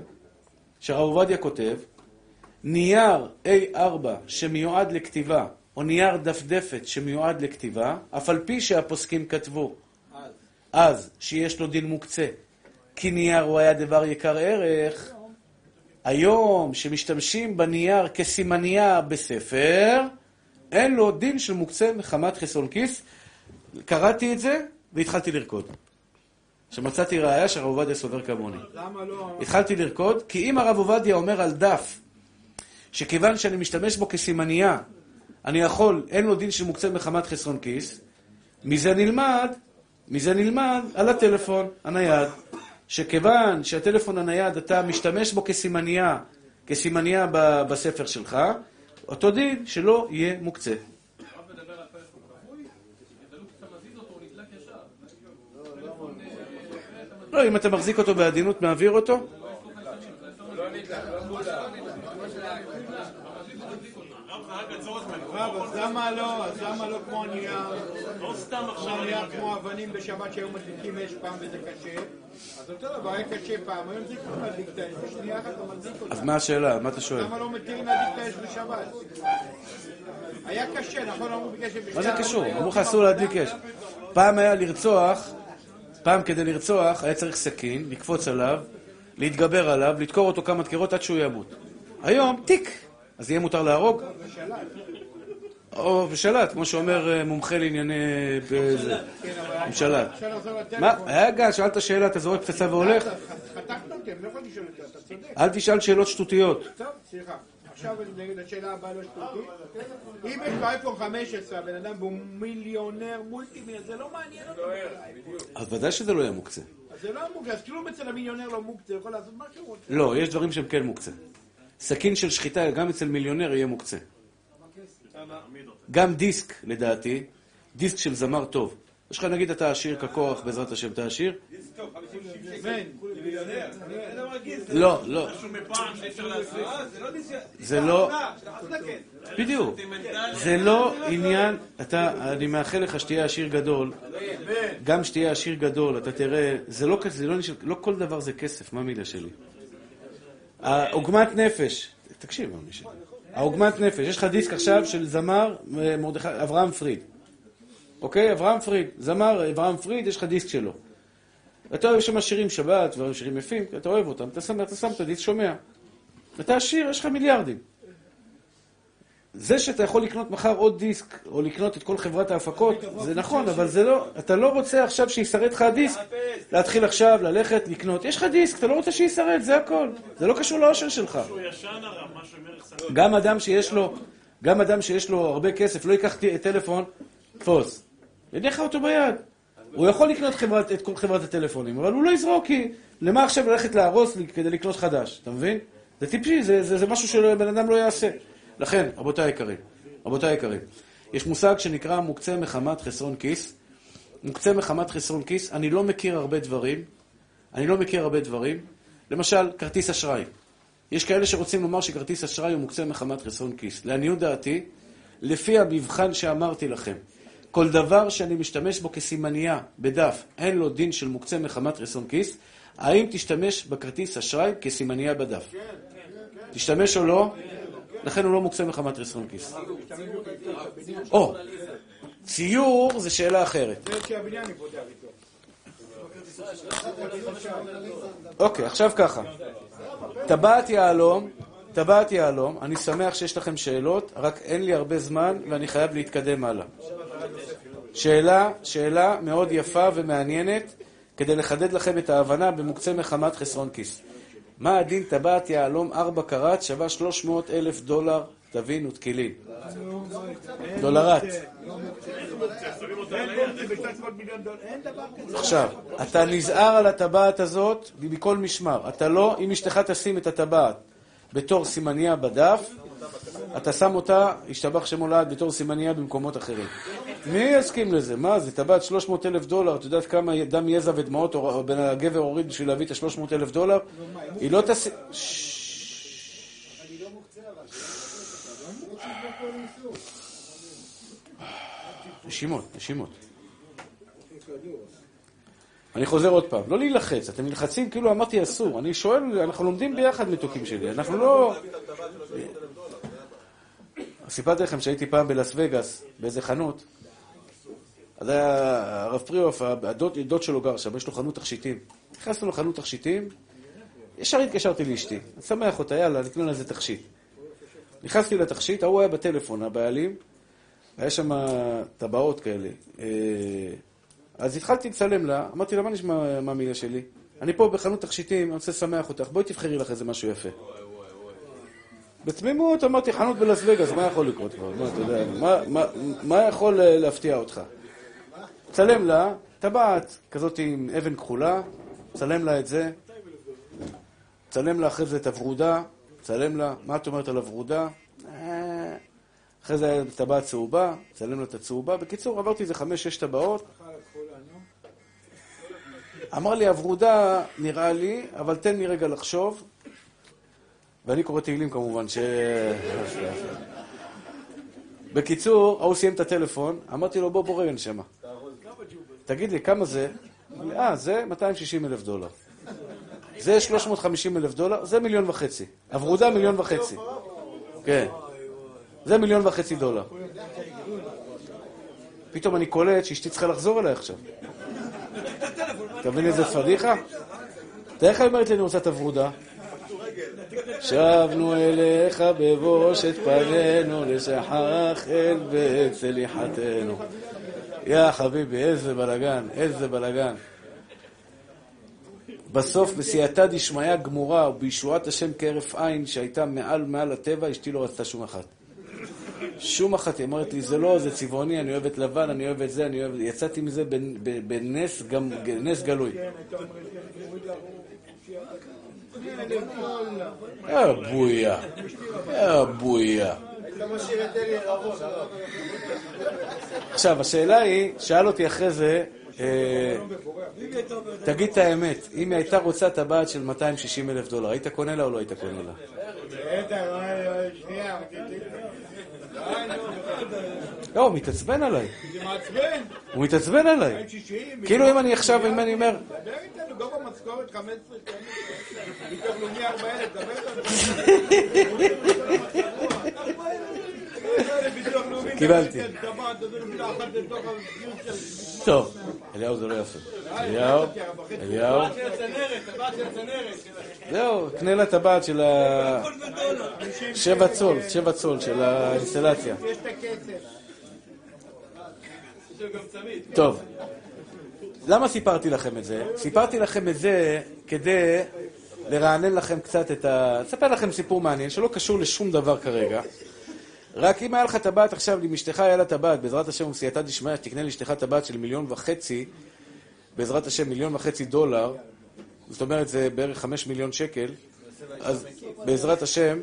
שהרב עובדיה כותב, נייר A4 שמיועד לכתיבה, או נייר דפדפת שמיועד לכתיבה, אף על פי שהפוסקים כתבו אז שיש לו דין מוקצה, כי נייר הוא היה דבר יקר ערך, היום שמשתמשים בנייר כסימנייה בספר, אין לו דין של מוקצה מחמת חסרון כיס. קראתי את זה והתחלתי לרקוד. שמצאתי ראייה שהרב עובדיה סובר כמוני. למה לא... התחלתי לרקוד, כי אם הרב עובדיה אומר על דף, שכיוון שאני משתמש בו כסימנייה, אני יכול, אין לו דין שמוקצה מחמת חסרון כיס, מזה נלמד, מזה נלמד על הטלפון הנייד, שכיוון שהטלפון הנייד אתה משתמש בו כסימנייה, כסימנייה בספר שלך, אותו דין שלא יהיה מוקצה. הרב מדבר על פלאפון כבוי, תלוי כשאתה מזיז אותו, הוא נדלק ישר. פלאפון, אה, אתה מזיז לא, אם אתה מחזיק אותו בעדינות, מעביר אותו, אז למה לא, אז למה לא כמו הנייר? לא סתם עכשיו מגיע. כמו אבנים בשבת שהיו מדליקים אש פעם וזה קשה? אז אותו דבר, היה קשה פעם, היום זה כבר להדליק את האש, בשנייה אחת אתה מדליק אותה. אז מה השאלה? מה אתה שואל? למה לא מתירים להדליק את האש בשבת? היה קשה, נכון? אמרו בגלל שבשבת... מה זה קשור? אמרו לך אסור להדליק אש. פעם היה לרצוח, פעם כדי לרצוח היה צריך סכין, לקפוץ עליו, להתגבר עליו, לדקור אותו כמה דקירות עד שהוא ימות. היום, תיק. אז יהיה מותר להרוג? או בשלט, כמו שאומר אה, מומחה לענייני... בזה. עם שלט. אפשר לחזור לטלפון. מה? רגע, שאלת שאלה, אתה זורק פצצה והולך? חתכת אותי, אני לא יכול לשאול את זה, אתה צודק. אל תשאל שאלות שטותיות. טוב, סליחה. השאלה הבאה לא שטותית. אם יש לו אייפון 15, הבן אדם והוא מיליונר, מולטי מיליונר, זה לא מעניין אותו בכלל האייפון. אז ודאי שזה לא יהיה מוקצה. אז זה לא מוקצה, אז כלום אצל המיליונר לא מוקצה, הוא יכול לעשות מה שהוא רוצה. לא, יש דברים שהם כן מוקצה. סכין של שחיטה, גם אצל מיליונר יהיה מוקצה. גם דיסק, לדעתי, דיסק של זמר טוב. יש לך, נגיד, אתה עשיר ככוח, בעזרת השם, אתה עשיר? לא, לא. זה לא... בדיוק. זה לא עניין... אתה, אני מאחל לך שתהיה עשיר גדול. גם שתהיה עשיר גדול, אתה תראה, זה לא כזה, זה לא נשאר, לא כל דבר זה כסף, מה המילה שלי? העוגמת נפש, תקשיב, מה מישהו. העוגמת נפש, יש לך דיסק עכשיו של זמר אה, מרדכי, אברהם פריד. אוקיי? אברהם פריד, זמר אברהם פריד, יש לך דיסק שלו. אתה אוהב שם שירים שבת, דברים שירים יפים, אתה אוהב אותם, אתה שם, אתה שם את הדיסק, שומע. אתה עשיר, יש לך מיליארדים. זה שאתה יכול לקנות מחר עוד דיסק, או לקנות את כל חברת ההפקות, זה נכון, אבל זה לא, אתה לא רוצה עכשיו שישרד לך הדיסק, להתחיל עכשיו, ללכת, לקנות. יש לך דיסק, אתה לא רוצה שישרד, זה הכל. זה לא קשור לאושר שלך. גם אדם שיש לו, גם אדם שיש לו הרבה כסף, לא ייקח טלפון, תפוס. יניח אותו ביד. הוא יכול לקנות חברת, את כל חברת הטלפונים, אבל הוא לא יזרוק, כי למה עכשיו ללכת להרוס לי כדי לקנות חדש, אתה מבין? זה טיפשי, זה, זה, זה משהו שבן אדם לא יעשה. לכן, רבותיי היקרים, רבותיי היקרים, יש מושג שנקרא מוקצה מחמת חסרון כיס. מוקצה מחמת חסרון כיס, אני לא מכיר הרבה דברים, אני לא מכיר הרבה דברים. למשל, כרטיס אשראי. יש כאלה שרוצים לומר שכרטיס אשראי הוא מוקצה מחמת חסרון כיס. לעניות דעתי, לפי המבחן שאמרתי לכם, כל דבר שאני משתמש בו כסימנייה בדף, אין לו דין של מוקצה מחמת חסרון כיס, האם תשתמש בכרטיס אשראי כסימנייה בדף? תשתמש או לא? לכן הוא לא מוקצה מחמת חסרון כיס. או, ציור זה שאלה אחרת. אוקיי, עכשיו ככה. טבעת יהלום, טבעת יהלום, אני שמח שיש לכם שאלות, רק אין לי הרבה זמן ואני חייב להתקדם הלאה. שאלה, שאלה מאוד יפה ומעניינת, כדי לחדד לכם את ההבנה במוקצה מחמת חסרון כיס. מה הדין טבעת יהלום 4 קראט שווה 300 אלף דולר טבין ותקילין? דולרת. אין בונקי ב-300 מיליון דולר, אין דבר כזה. עכשיו, אתה נזהר על הטבעת הזאת מכל משמר. אתה לא, אם אשתך תשים את הטבעת בתור סימניה בדף, אתה שם אותה, השתבח שמו לעד, בתור סימניה במקומות אחרים. מי יסכים לזה? מה זה, טבעת 300 אלף דולר, את יודעת כמה דם, יזע ודמעות בין הגבר הוריד בשביל להביא את ה-300 אלף דולר? היא לא תשים... נשימות, נשימות. אני חוזר עוד פעם, לא להילחץ, אתם נלחצים כאילו אמרתי אסור, אני שואל, אנחנו לומדים ביחד מתוקים שלי, אנחנו לא... סיפרתי לכם שהייתי פעם בלאס וגאס, באיזה חנות, אז היה הרב פריאוף, הדוד דוד שלו גר שם, יש לו חנות תכשיטים. נכנסנו לחנות תכשיטים, ישר התקשרתי לאשתי, אני שמח אותה, יאללה, נקנה לזה תכשיט. נכנסתי לתכשיט, ההוא היה בטלפון, הבעלים, היה שם טבעות כאלה. אה, אז התחלתי לצלם לה, אמרתי לה, מה נשמע מהמילה שלי? אני פה בחנות תכשיטים, אני רוצה לשמח אותך, בואי תבחרי לך איזה משהו יפה. בתמימות אמרתי, חנות בלאס וגאס, מה יכול לקרות כבר? מה, אתה יודע, מה, יכול אה, להפתיע אותך? צלם לה, טבעת כזאת עם אבן כחולה, צלם לה את זה, צלם לה אחרי זה את הוורודה, צלם לה, מה את אומרת על הוורודה? אה, אחרי זה היה טבעת צהובה, צלם לה את הצהובה. בקיצור, עברתי איזה חמש-שש טבעות. אמר לי, הוורודה נראה לי, אבל תן לי רגע לחשוב. ואני קורא תהילים כמובן, ש... בקיצור, ההוא סיים את הטלפון, אמרתי לו, בוא, בוא רגע נשמה. תגיד לי, כמה זה? אה, זה 260 אלף דולר. זה 350 אלף דולר, זה מיליון וחצי. הוורודה מיליון וחצי. כן. זה מיליון וחצי דולר. פתאום אני קולט שאשתי צריכה לחזור אליי עכשיו. אתה מבין איזה פדיחה? תראה איך היא אומרת לי, אני רוצה את הוורודה. שבנו אליך בבושת פנינו, לשחח אל בצליחתנו. יא חביבי, איזה בלגן, איזה בלגן. בסוף, בסייעתא דשמיא גמורה, ובישועת השם כהרף עין, שהייתה מעל מעל הטבע, אשתי לא רצתה שום אחת. שום אחת, היא אומרת לי, זה לא, זה צבעוני, אני אוהבת לבן, אני אוהבת זה, אני אוהבת... יצאתי מזה בנס גם- נס גלוי. יא בויה, יא בויה. עכשיו, השאלה היא, שאל אותי אחרי זה, אה, תגיד את האמת, אם היא הייתה רוצה טבעת של 260 אלף דולר, היית קונה לה או לא היית קונה לה? לא, הוא מתעצבן עליי. זה מעצבן. הוא מתעצבן עליי. 260. כאילו אם אני עכשיו, אם אני אומר, דבר איתנו, גובה משכורת 15 שנים. ביטוח לאומי 4,000, דבר איתנו. [LAUGHS] ביטוח לאומי, קיבלתי. טבעת, תביא לו מילה אחת לתוך הגיוס של... טוב, אליהו זה לא יפה. אליהו, אליהו, זהו, קנה לה טבעת של ה... שבע צול, שבע צול של האינסטלציה. טוב, למה סיפרתי לכם את זה? סיפרתי לכם את זה כדי לרענן לכם קצת את ה... אספר לכם סיפור מעניין שלא קשור לשום דבר כרגע. רק אם היה לך טבעת עכשיו, אם אשתך היה לה טבעת, בעזרת השם ובסייעתא דשמיא, שתקנה לאשתך טבעת של מיליון וחצי, בעזרת השם מיליון וחצי דולר, זאת אומרת זה בערך חמש מיליון שקל, אז בעזרת השם,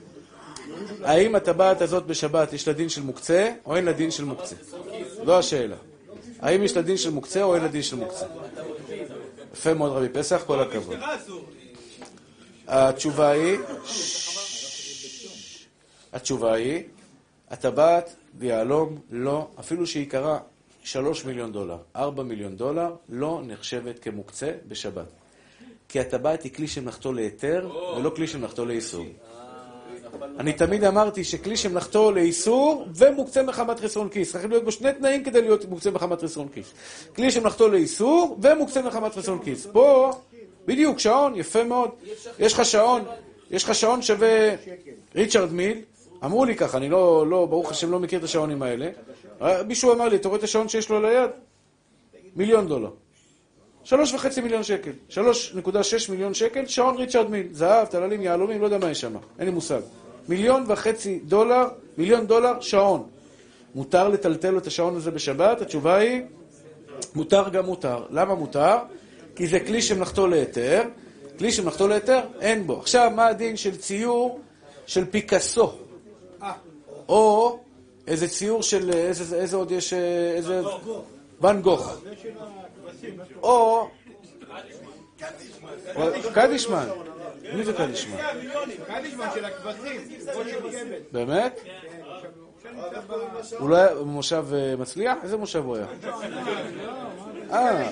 האם הטבעת הזאת בשבת יש לה דין של מוקצה או אין לה דין של מוקצה? זו השאלה. האם יש לה דין של מוקצה או אין לה דין של מוקצה? יפה מאוד רבי פסח, כל הכבוד. התשובה היא, התשובה היא, הטבעת ביהלום לא, אפילו שהיא יקרה שלוש מיליון דולר, ארבע מיליון דולר, לא נחשבת כמוקצה בשבת. כי הטבעת היא כלי שמלאכתו להיתר, ולא כלי שמלאכתו לאיסור. אני תמיד אמרתי שכלי שמלאכתו לאיסור ומוקצה מחמת חסרון כיס. צריכים להיות בו שני תנאים כדי להיות מוקצה מחמת חסרון כיס. כלי שמלאכתו לאיסור ומוקצה מחמת חסרון כיס. פה, בדיוק, שעון, יפה מאוד. יש לך שעון, יש לך שעון שווה ריצ'רד מיל, אמרו לי ככה, אני לא, לא, ברוך השם, לא מכיר את השעונים האלה. אה, מישהו אמר לי, אתה רואה את השעון שיש לו על היד? מיליון דולר. שלוש וחצי מיליון שקל. שלוש נקודה שש מיליון שקל, שעון ריצ'רד מיל. זהב, טללים, יהלומים, לא יודע מה יש שם. אין לי מושג. מיליון וחצי דולר, מיליון דולר, שעון. מותר לטלטל את השעון הזה בשבת? התשובה היא, מותר גם מותר. למה מותר? כי זה כלי שמלאכתו להיתר. כלי שמלאכתו להיתר, אין בו. עכשיו, מה הדין של ציור של פיקאסו? או איזה ציור של, איזה, איזה עוד יש, אה, איזה... ואן גוך. או... קדישמן. מי זה קדישמן? קדישמן של הכבשים. באמת? לא היה במושב אה, מצליח? איזה מושב הוא היה? אה,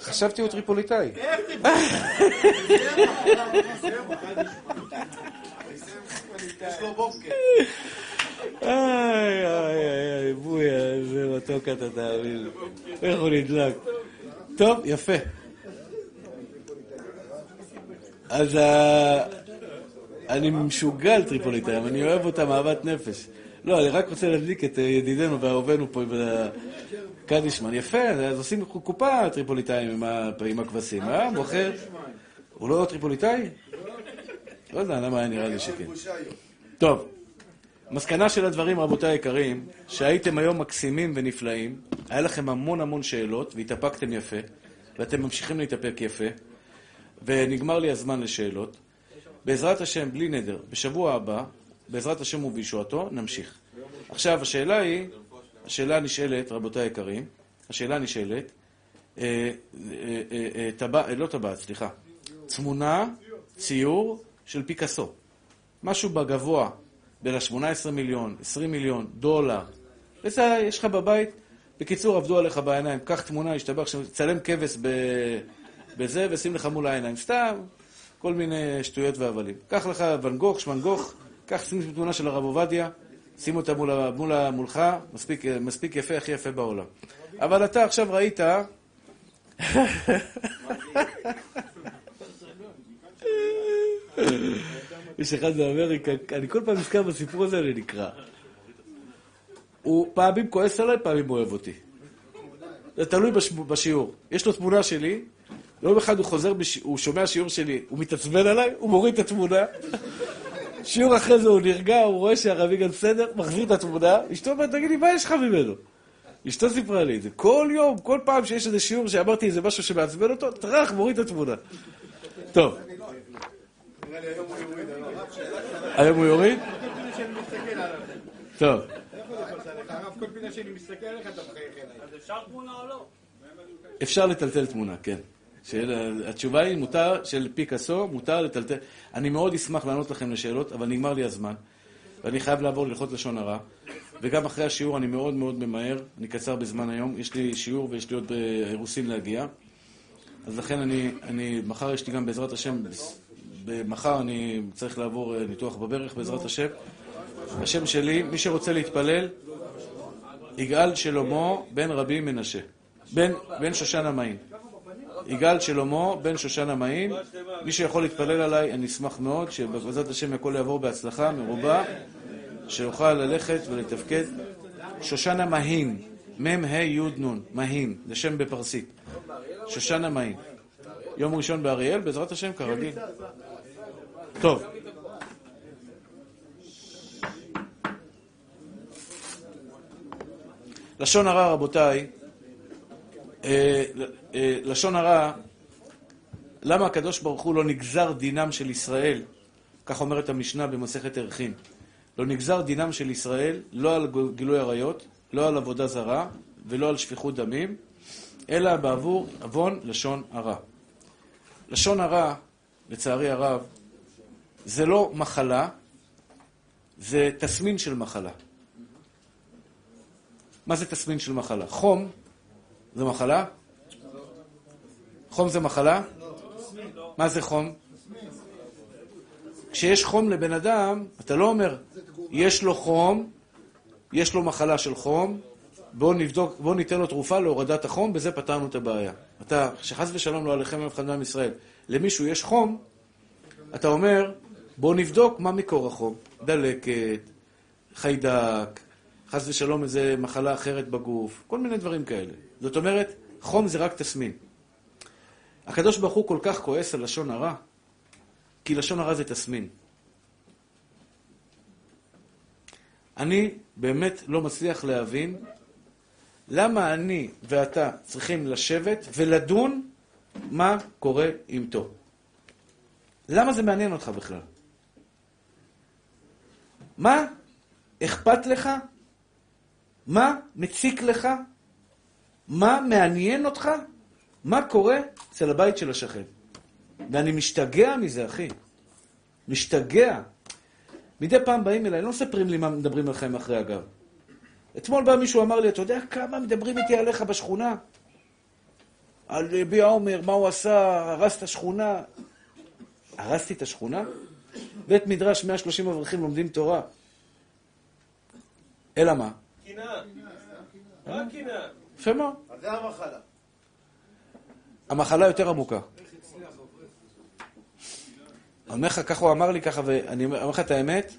חשבתי הוא טריפוליטאי. איי, איי, איי, בויה, איזה מתוק אתה תאמין. איך הוא נדלק. טוב, יפה. אז ה- אני משוגע על טריפוליטאים, אני אוהב אותם אהבת נפש. לא, אני רק רוצה להדליק את אה, ידידנו ואהובנו פה עם ה- קדישמן. יפה, אז עושים קופה טריפוליטאים עם הכבשים, אה? בוחר. הוא לא טריפוליטאי? לא יודע, למה היה נראה לי שכן. טוב, מסקנה של הדברים, רבותיי היקרים, שהייתם היום מקסימים ונפלאים, היה לכם המון המון שאלות והתאפקתם יפה, ואתם ממשיכים להתאפק יפה, ונגמר לי הזמן לשאלות. בעזרת השם, בלי נדר, בשבוע הבא, בעזרת השם ובישועתו, נמשיך. עכשיו, השאלה היא, השאלה נשאלת, רבותיי היקרים, השאלה נשאלת, אה, אה, אה, טבע, אה, לא טבעת, סליחה, תמונה, ציור של פיקאסו. משהו בגבוה, בין ה-18 מיליון, 20 מיליון דולר, וזה יש לך בבית. בקיצור, עבדו עליך בעיניים. קח תמונה, השתבח, צלם כבש ב... בזה ושים לך מול העיניים. סתם, כל מיני שטויות והבלים. קח לך ואן גוך, שמאן גוך, קח שים תמונה של הרב עובדיה, שים אותה מול, מול, מולך, מספיק, מספיק יפה, הכי יפה בעולם. אבל אתה עכשיו ראית... [LAUGHS] [LAUGHS] יש אחד באמריקה, אני כל פעם נזכר בסיפור הזה, אני נקרע. הוא פעמים כועס עליי, פעמים אוהב אותי. זה תלוי בש... בשיעור. יש לו תמונה שלי, יום אחד הוא חוזר. הוא שומע שיעור שלי, הוא מתעצבן עליי, הוא מוריד את התמונה. שיעור אחרי זה הוא נרגע, הוא רואה שהרבי גם בסדר, מחזיר את התמונה, אשתו אומרת, תגיד לי, מה יש לך ממנו? אשתו סיפרה לי את זה. כל יום, כל פעם שיש איזה שיעור שאמרתי איזה משהו שמעצבן אותו, טראח, מוריד את התמונה. טוב. היום הוא יוריד? כל פינה שאני מסתכל עליו. טוב. איפה זה חוסר לך? הרב, כל פינה שאני מסתכל עליך אתה מחייך אליי. אז אפשר תמונה או לא? אפשר לטלטל תמונה, כן. התשובה היא, מותר, של פיקאסו, מותר לטלטל. אני מאוד אשמח לענות לכם לשאלות, אבל נגמר לי הזמן. ואני חייב לעבור ללכות לשון הרע. וגם אחרי השיעור אני מאוד מאוד ממהר, אני קצר בזמן היום. יש לי שיעור ויש לי עוד אירוסין להגיע. אז לכן אני, אני, מחר יש לי גם בעזרת השם, מחר אני צריך לעבור אה, ניתוח בברך בעזרת השם. השם שלי, מי שרוצה להתפלל, יגאל שלמה בן רבי מנשה. בן, בן שושן המעין. יגאל שלמה בן שושן המעין. מי שיכול להתפלל עליי, אני אשמח מאוד, שבעזרת השם הכל יעבור בהצלחה מרובה, שאוכל ללכת ולתפקד. שושנה מהין, מ"ה י' נ', מהין, זה שם בפרסית. שושנה מהין. יום ראשון באריאל, בעזרת השם, כרגיל. טוב. לשון הרע, רבותיי, אה, אה, לשון הרע, למה הקדוש ברוך הוא לא נגזר דינם של ישראל, כך אומרת המשנה במסכת ערכין, לא נגזר דינם של ישראל, לא על גילוי עריות, לא על עבודה זרה ולא על שפיכות דמים, אלא בעבור עוון לשון הרע. לשון הרע, לצערי הרב, זה לא מחלה, זה תסמין של מחלה. מה זה תסמין של מחלה? חום זה מחלה? חום זה מחלה? מה זה חום? כשיש חום לבן אדם, אתה לא אומר, יש לו חום, יש לו מחלה של חום, בואו נבדוק, בואו ניתן לו תרופה להורדת החום, בזה פתרנו את הבעיה. אתה, שחס ושלום לא עליכם אף אחד מעם ישראל, למישהו יש חום, אתה אומר, בואו נבדוק מה מקור החום. דלקת, חיידק, חס ושלום איזה מחלה אחרת בגוף, כל מיני דברים כאלה. זאת אומרת, חום זה רק תסמין. הקדוש ברוך הוא כל כך כועס על לשון הרע, כי לשון הרע זה תסמין. אני באמת לא מצליח להבין למה אני ואתה צריכים לשבת ולדון מה קורה עם טוב. למה זה מעניין אותך בכלל? מה אכפת לך? מה מציק לך? מה מעניין אותך? מה קורה אצל הבית של השכן? ואני משתגע מזה, אחי. משתגע. מדי פעם באים אליי, לא מספרים לי מה מדברים עליכם אחרי הגב. אתמול בא מישהו, אמר לי, אתה יודע כמה מדברים איתי עליך בשכונה? על ביע עומר, מה הוא עשה, הרס את השכונה. הרסתי את השכונה? בית מדרש, 130 אברכים לומדים תורה. אלא מה? קנאה. מה קנאה? יפה מאוד. אז זה המחלה. המחלה יותר עמוקה. אני אומר לך, ככה הוא אמר לי ככה, ואני אומר לך את האמת.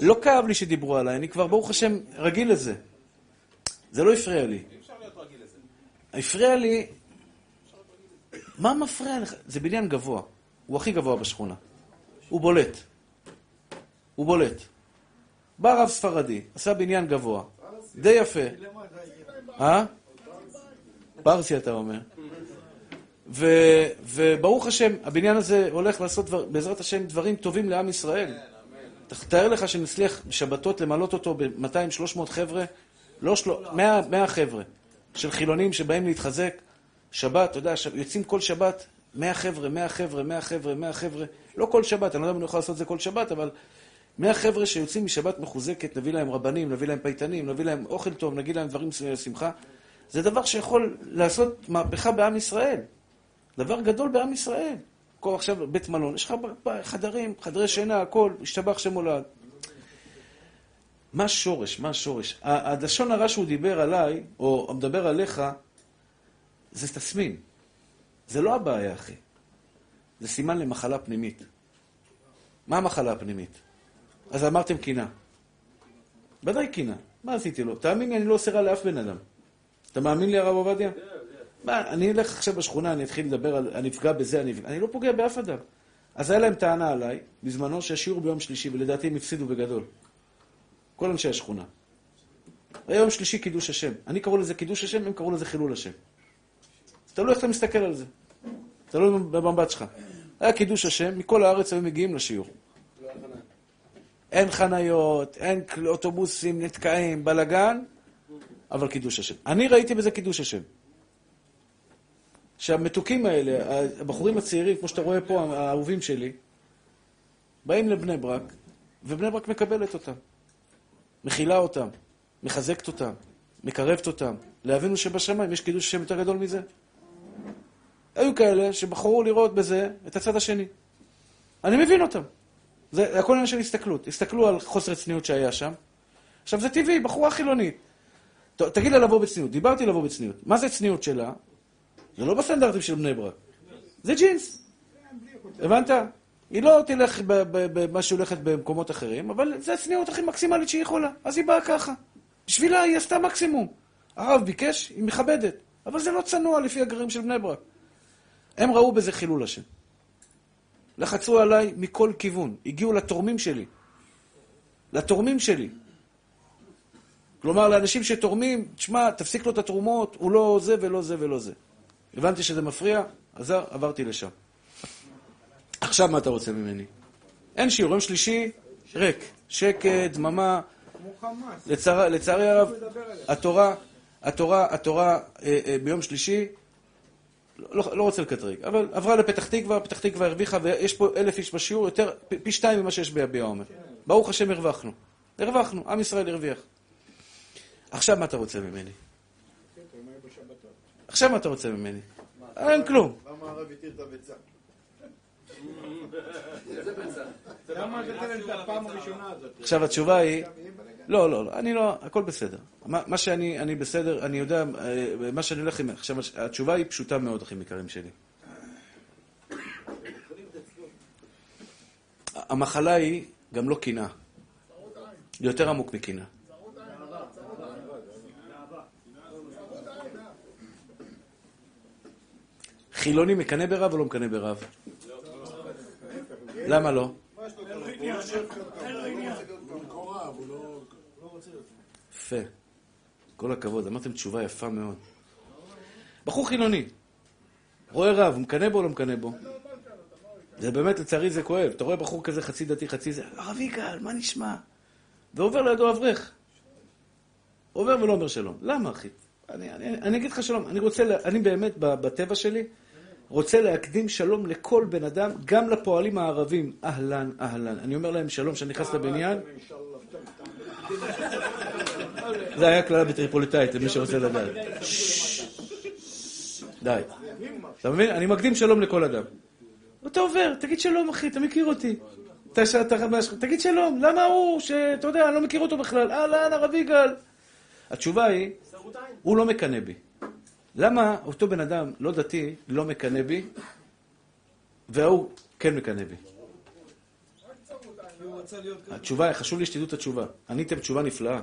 לא כאב לי שדיברו עליי, אני כבר, ברוך השם, רגיל לזה. זה לא הפריע לי. הפריע לי... מה מפריע לך? זה בניין גבוה. הוא הכי גבוה בשכונה. הוא בולט. הוא בולט. בא רב ספרדי, עשה בניין גבוה. די יפה. אה? פרסי אתה אומר. ו, וברוך השם, הבניין הזה הולך לעשות דבר, בעזרת השם דברים טובים לעם ישראל. תאר לך שנצליח בשבתות למלות אותו ב-200-300 חבר'ה, לא של... 100, 100 חבר'ה של חילונים שבאים להתחזק. שבת, אתה יודע, יוצאים כל שבת 100 חבר'ה, 100 חבר'ה, 100 חבר'ה, 100 חבר'ה. לא כל שבת, אני לא יודע אם אני יכול לעשות את זה כל שבת, אבל מהחבר'ה שיוצאים משבת מחוזקת, נביא להם רבנים, נביא להם פייטנים, נביא להם אוכל טוב, נגיד להם דברים שמחה. זה דבר שיכול לעשות מהפכה בעם ישראל. דבר גדול בעם ישראל. כל עכשיו בית מלון, יש לך חדרים, חדרי שינה, הכל, השתבח שם הולד. מה השורש? מה השורש? הלשון הרע שהוא דיבר עליי, או מדבר עליך, זה תסמין. זה לא הבעיה, אחי. זה סימן למחלה פנימית. מה המחלה הפנימית? אז אמרתם קינה. ודאי קינה. מה עשיתי לו? תאמין לי, אני לא עושה רע לאף בן אדם. אתה מאמין לי, הרב עובדיה? מה, אני אלך עכשיו בשכונה, אני אתחיל לדבר על... אני אפגע בזה, אני... אני לא פוגע באף אדם. אז היה להם טענה עליי, בזמנו, שהשיעור ביום שלישי, ולדעתי הם הפסידו בגדול. כל אנשי השכונה. היה יום שלישי קידוש השם. אני קראו לזה קידוש השם, הם קראו לזה חילול השם. תלוי איך אתה מסתכל על זה. תלוי במבט שלך. היה קידוש השם, מכל הארץ היו מגיעים לשיעור. אין חניות, אין אוטובוסים, נתקעים, בלאגן, אבל קידוש השם. אני ראיתי בזה קידוש השם. שהמתוקים האלה, הבחורים הצעירים, כמו שאתה רואה פה, האהובים שלי, באים לבני ברק, ובני ברק מקבלת אותם. מכילה אותם, מחזקת אותם, מקרבת אותם. לאבינו שבשמיים יש קידוש השם יותר גדול מזה. היו כאלה שבחרו לראות בזה את הצד השני. אני מבין אותם. זה הכל עניין של הסתכלות. הסתכלו על חוסר צניעות שהיה שם. עכשיו, זה טבעי, בחורה חילונית. תגיד לה לבוא בצניעות. דיברתי לבוא בצניעות. מה זה צניעות שלה? זה לא בסטנדרטים של בני ברק. זה ג'ינס. הבנת? היא לא תלך במה שהיא הולכת במקומות אחרים, אבל זה הצניעות הכי מקסימלית שהיא יכולה. אז היא באה ככה. בשבילה היא עשתה מקסימום. הרב ביקש, היא מכבדת. אבל זה לא צנוע לפי הגרעין של בני ברק. הם ראו בזה חילול השם. לחצו עליי מכל כיוון. הגיעו לתורמים שלי. לתורמים שלי. כלומר, לאנשים שתורמים, תשמע, תפסיק לו את התרומות, הוא לא זה ולא זה ולא זה. הבנתי שזה מפריע, אז עברתי לשם. עכשיו מה אתה רוצה ממני? אין שיעור, יום שלישי, ריק. שקט, דממה. לצער, לצערי הרב, התורה, התורה, התורה אה, אה, ביום שלישי, לא, לא רוצה לקטרג, אבל עברה לפתח תקווה, פתח תקווה הרוויחה, ויש פה אלף איש בשיעור, יותר, פי, שתיים ממה שיש ביביע עומר. ברוך השם הרווחנו. הרווחנו, עם ישראל הרוויח. עכשיו מה אתה רוצה ממני? עכשיו מה אתה רוצה ממני? אין כלום. למה הרב התיר את הביצה? [LAUGHS] למה נתת להם את הפעם הראשונה הזאת? עכשיו התשובה היא, לא, לא, לא, אני לא, הכל בסדר. מה, מה שאני, אני בסדר, אני יודע, אה, מה שאני הולך עם, עכשיו התשובה היא פשוטה מאוד, אחים יקרים שלי. המחלה היא גם לא קנאה. יותר עמוק מקנאה. חילוני מקנא ברב או לא מקנא ברב? למה לא? יפה. כל הכבוד, אמרתם תשובה יפה מאוד. בחור חילוני, רואה רב, הוא מקנא בו או לא מקנא בו? זה באמת, לצערי זה כואב. אתה רואה בחור כזה חצי דתי, חצי זה, הרב יגאל, מה נשמע? ועובר לידו אברך. עובר ולא אומר שלום. למה, אחי? אני, אני, אני אגיד לך שלום. אני רוצה, אני באמת, בטבע שלי, רוצה להקדים שלום לכל בן אדם, גם לפועלים הערבים. אהלן, אהלן. אני אומר להם שלום כשאני נכנס לבניין. זה היה קללה בטריפוליטאית, למי שרוצה לדעת. די. אתה מבין? אני מקדים שלום לכל אדם. אתה עובר, תגיד שלום, אחי, אתה מכיר אותי. תגיד שלום, למה הוא, שאתה יודע, אני לא מכיר אותו בכלל, אהלן, הרב יגאל. התשובה היא, הוא לא מקנא בי. למה אותו בן אדם לא דתי לא מקנא בי, וההוא כן מקנא בי? התשובה, חשוב לי שתדעו את התשובה. עניתם תשובה נפלאה.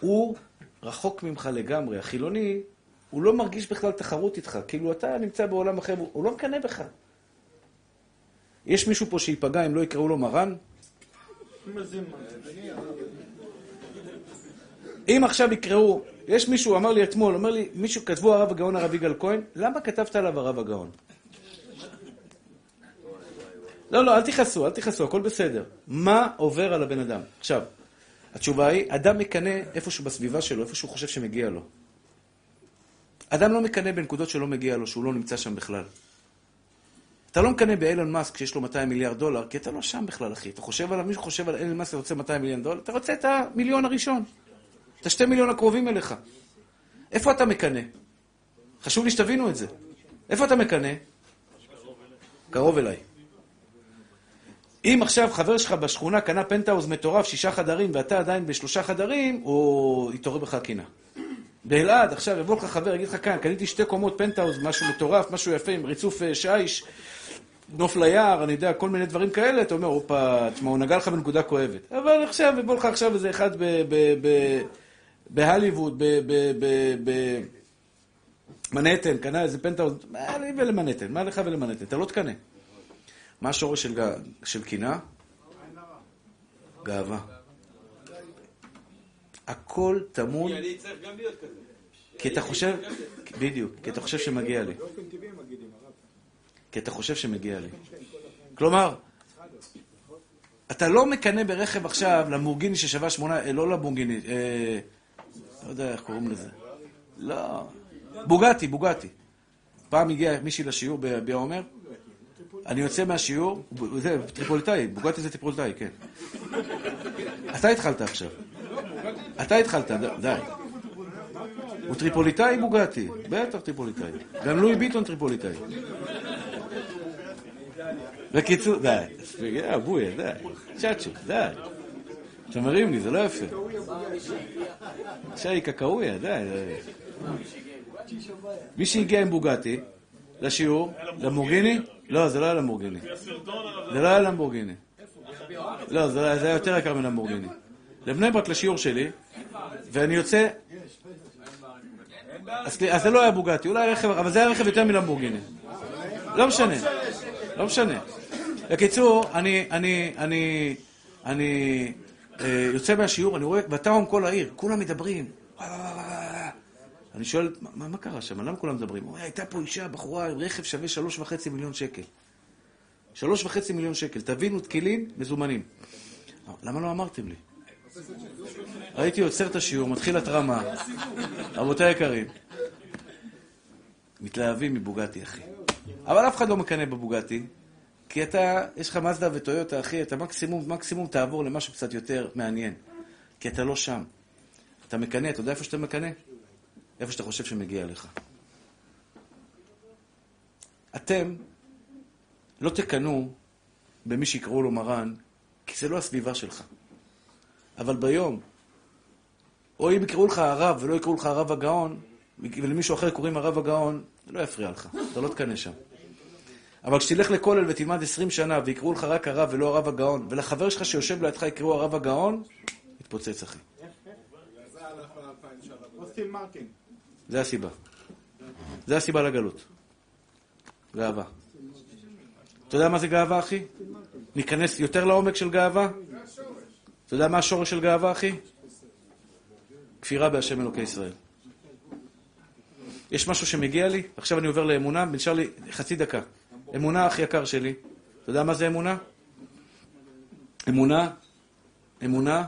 הוא רחוק ממך לגמרי. החילוני, הוא לא מרגיש בכלל תחרות איתך. כאילו אתה נמצא בעולם אחר, הוא לא מקנא בך. יש מישהו פה שייפגע אם לא יקראו לו מרן? אם עכשיו יקראו, יש מישהו, אמר לי אתמול, אומר לי, מישהו, כתבו הרב הגאון הרב יגאל כהן, למה כתבת עליו הרב הגאון? לא, לא, אל תכעסו, אל תכעסו, הכל בסדר. מה עובר על הבן אדם? עכשיו, התשובה היא, אדם מקנא איפשהו בסביבה שלו, איפה שהוא חושב שמגיע לו. אדם לא מקנא בנקודות שלא מגיע לו, שהוא לא נמצא שם בכלל. אתה לא מקנא באילון מאסק שיש לו 200 מיליארד דולר, כי אתה לא שם בכלל, אחי. אתה חושב עליו, מישהו חושב על אילון מאסק רוצה 200 מיליון דולר, אתה רוצה את המיליון הראשון. את השתי מיליון הקרובים אליך. איפה אתה מקנא? חשוב לי שתבינו את זה. איפה אתה מקנא? קרוב אליי. אם עכשיו חבר שלך בשכונה קנה פנטהאוז מטורף, שישה חדרים, ואתה עדיין בשלושה חדרים, הוא יתעורר בך קינה. באלעד, עכשיו יבוא לך חבר, יגיד לך כאן, קניתי שתי קומות פנטהאוז, משהו מטורף, משהו יפה, עם ריצוף אה, שיש, נוף ליער, אני יודע, כל מיני דברים כאלה, אתה אומר, הופה, תשמע, הוא נגע לך בנקודה כואבת. אבל עכשיו, יבוא לך עכשיו איזה אחד ב- ב- ב- בהליווד, במנהטן, קנה איזה פנטהאוז, מה לי ולמנהטן? מה לך ולמנהטן? אתה לא תקנא. מה השורש של קנאה? גאווה. הכל טמון, כי אני צריך גם להיות כזה. כי אתה חושב, בדיוק, כי אתה חושב שמגיע לי. כי אתה חושב שמגיע לי. כלומר, אתה לא מקנא ברכב עכשיו למורגיני ששווה שמונה, אה, לא למורגיני, אה, לא יודע איך קוראים לזה. לא, בוגטי, בוגטי. פעם הגיע מישהי לשיעור בביע עומר, אני יוצא מהשיעור, זה טריפוליטאי, בוגטי זה טריפוליטאי, כן. אתה התחלת עכשיו. אתה התחלת, די. הוא טריפוליטאי בוגטי, בטח טריפוליטאי. גם לואי ביטון טריפוליטאי. בקיצור, די. בויה, די. צ'אצ'ו, די. אתה מרים לי, זה לא יפה. שי קקאויה, די. מי שהגיע עם בוגטי לשיעור, למורגיני, לא, זה לא היה למורגיני. זה לא היה למבורגיני. לא, זה היה יותר יקר מלמבורגיני. לבני ברק לשיעור שלי, ואני יוצא... אז זה לא היה בוגטי, אולי רכב, אבל זה היה רכב יותר מלמבורגיני. לא משנה, לא משנה. בקיצור, אני, אני, אני, אני יוצא מהשיעור, אני רואה, בתאום כל העיר, כולם מדברים. אני שואל, מה- מה, קרה שם? למה כולם מדברים? הוא אומר, הייתה פה אישה, בחורה עם רכב שווה שלוש וחצי מיליון שקל. שלוש וחצי מיליון שקל. תבינו, תקילין, מזומנים. למה לא אמרתם לי? הייתי עוצר את השיעור, מתחיל התרמה. רבותיי היקרים, מתלהבים מבוגטי, אחי. אבל אף אחד לא מקנא בבוגטי, כי אתה, יש לך מזדה וטויוטה, אחי, אתה מקסימום, מקסימום תעבור למשהו קצת יותר מעניין. כי אתה לא שם. אתה מקנא, אתה יודע איפה שאתה מקנא? איפה שאתה חושב שמגיע לך. אתם לא תקנאו במי שיקראו לו מרן, כי זה לא הסביבה שלך. אבל ביום, או אם יקראו לך הרב ולא יקראו לך הרב הגאון, ולמישהו אחר קוראים הרב הגאון, זה לא יפריע לך, אתה לא תקנא שם. אבל כשתלך לכולל ותלמד 20 שנה ויקראו לך רק הרב ולא הרב הגאון, ולחבר שלך שיושב לידך יקראו הרב הגאון, יתפוצץ אחי. זה הסיבה. זה הסיבה לגלות. גאווה. אתה יודע מה זה גאווה, אחי? ניכנס יותר לעומק של גאווה? אתה יודע מה השורש של גאווה, אחי? כפירה בהשם אלוקי ישראל. יש משהו שמגיע לי, עכשיו אני עובר לאמונה, נשאר לי חצי דקה. אמונה, אח יקר שלי. אתה יודע מה זה אמונה? אמונה, אמונה,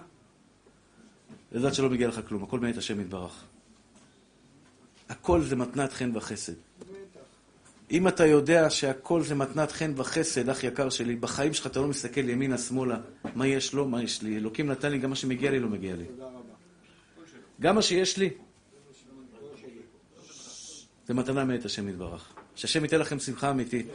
לדעת שלא מגיע לך כלום, הכל מאת השם יתברך. הכל זה מתנת חן וחסד. אם אתה יודע שהכל זה מתנת חן וחסד, אח יקר שלי, בחיים שלך אתה לא מסתכל ימינה, שמאלה, מה יש לו, מה יש לי. אלוקים נתן לי, גם מה שמגיע לי לא מגיע לי. גם מה שיש לי, זה מתנה מאת השם יתברך. שהשם ייתן לכם שמחה אמיתית.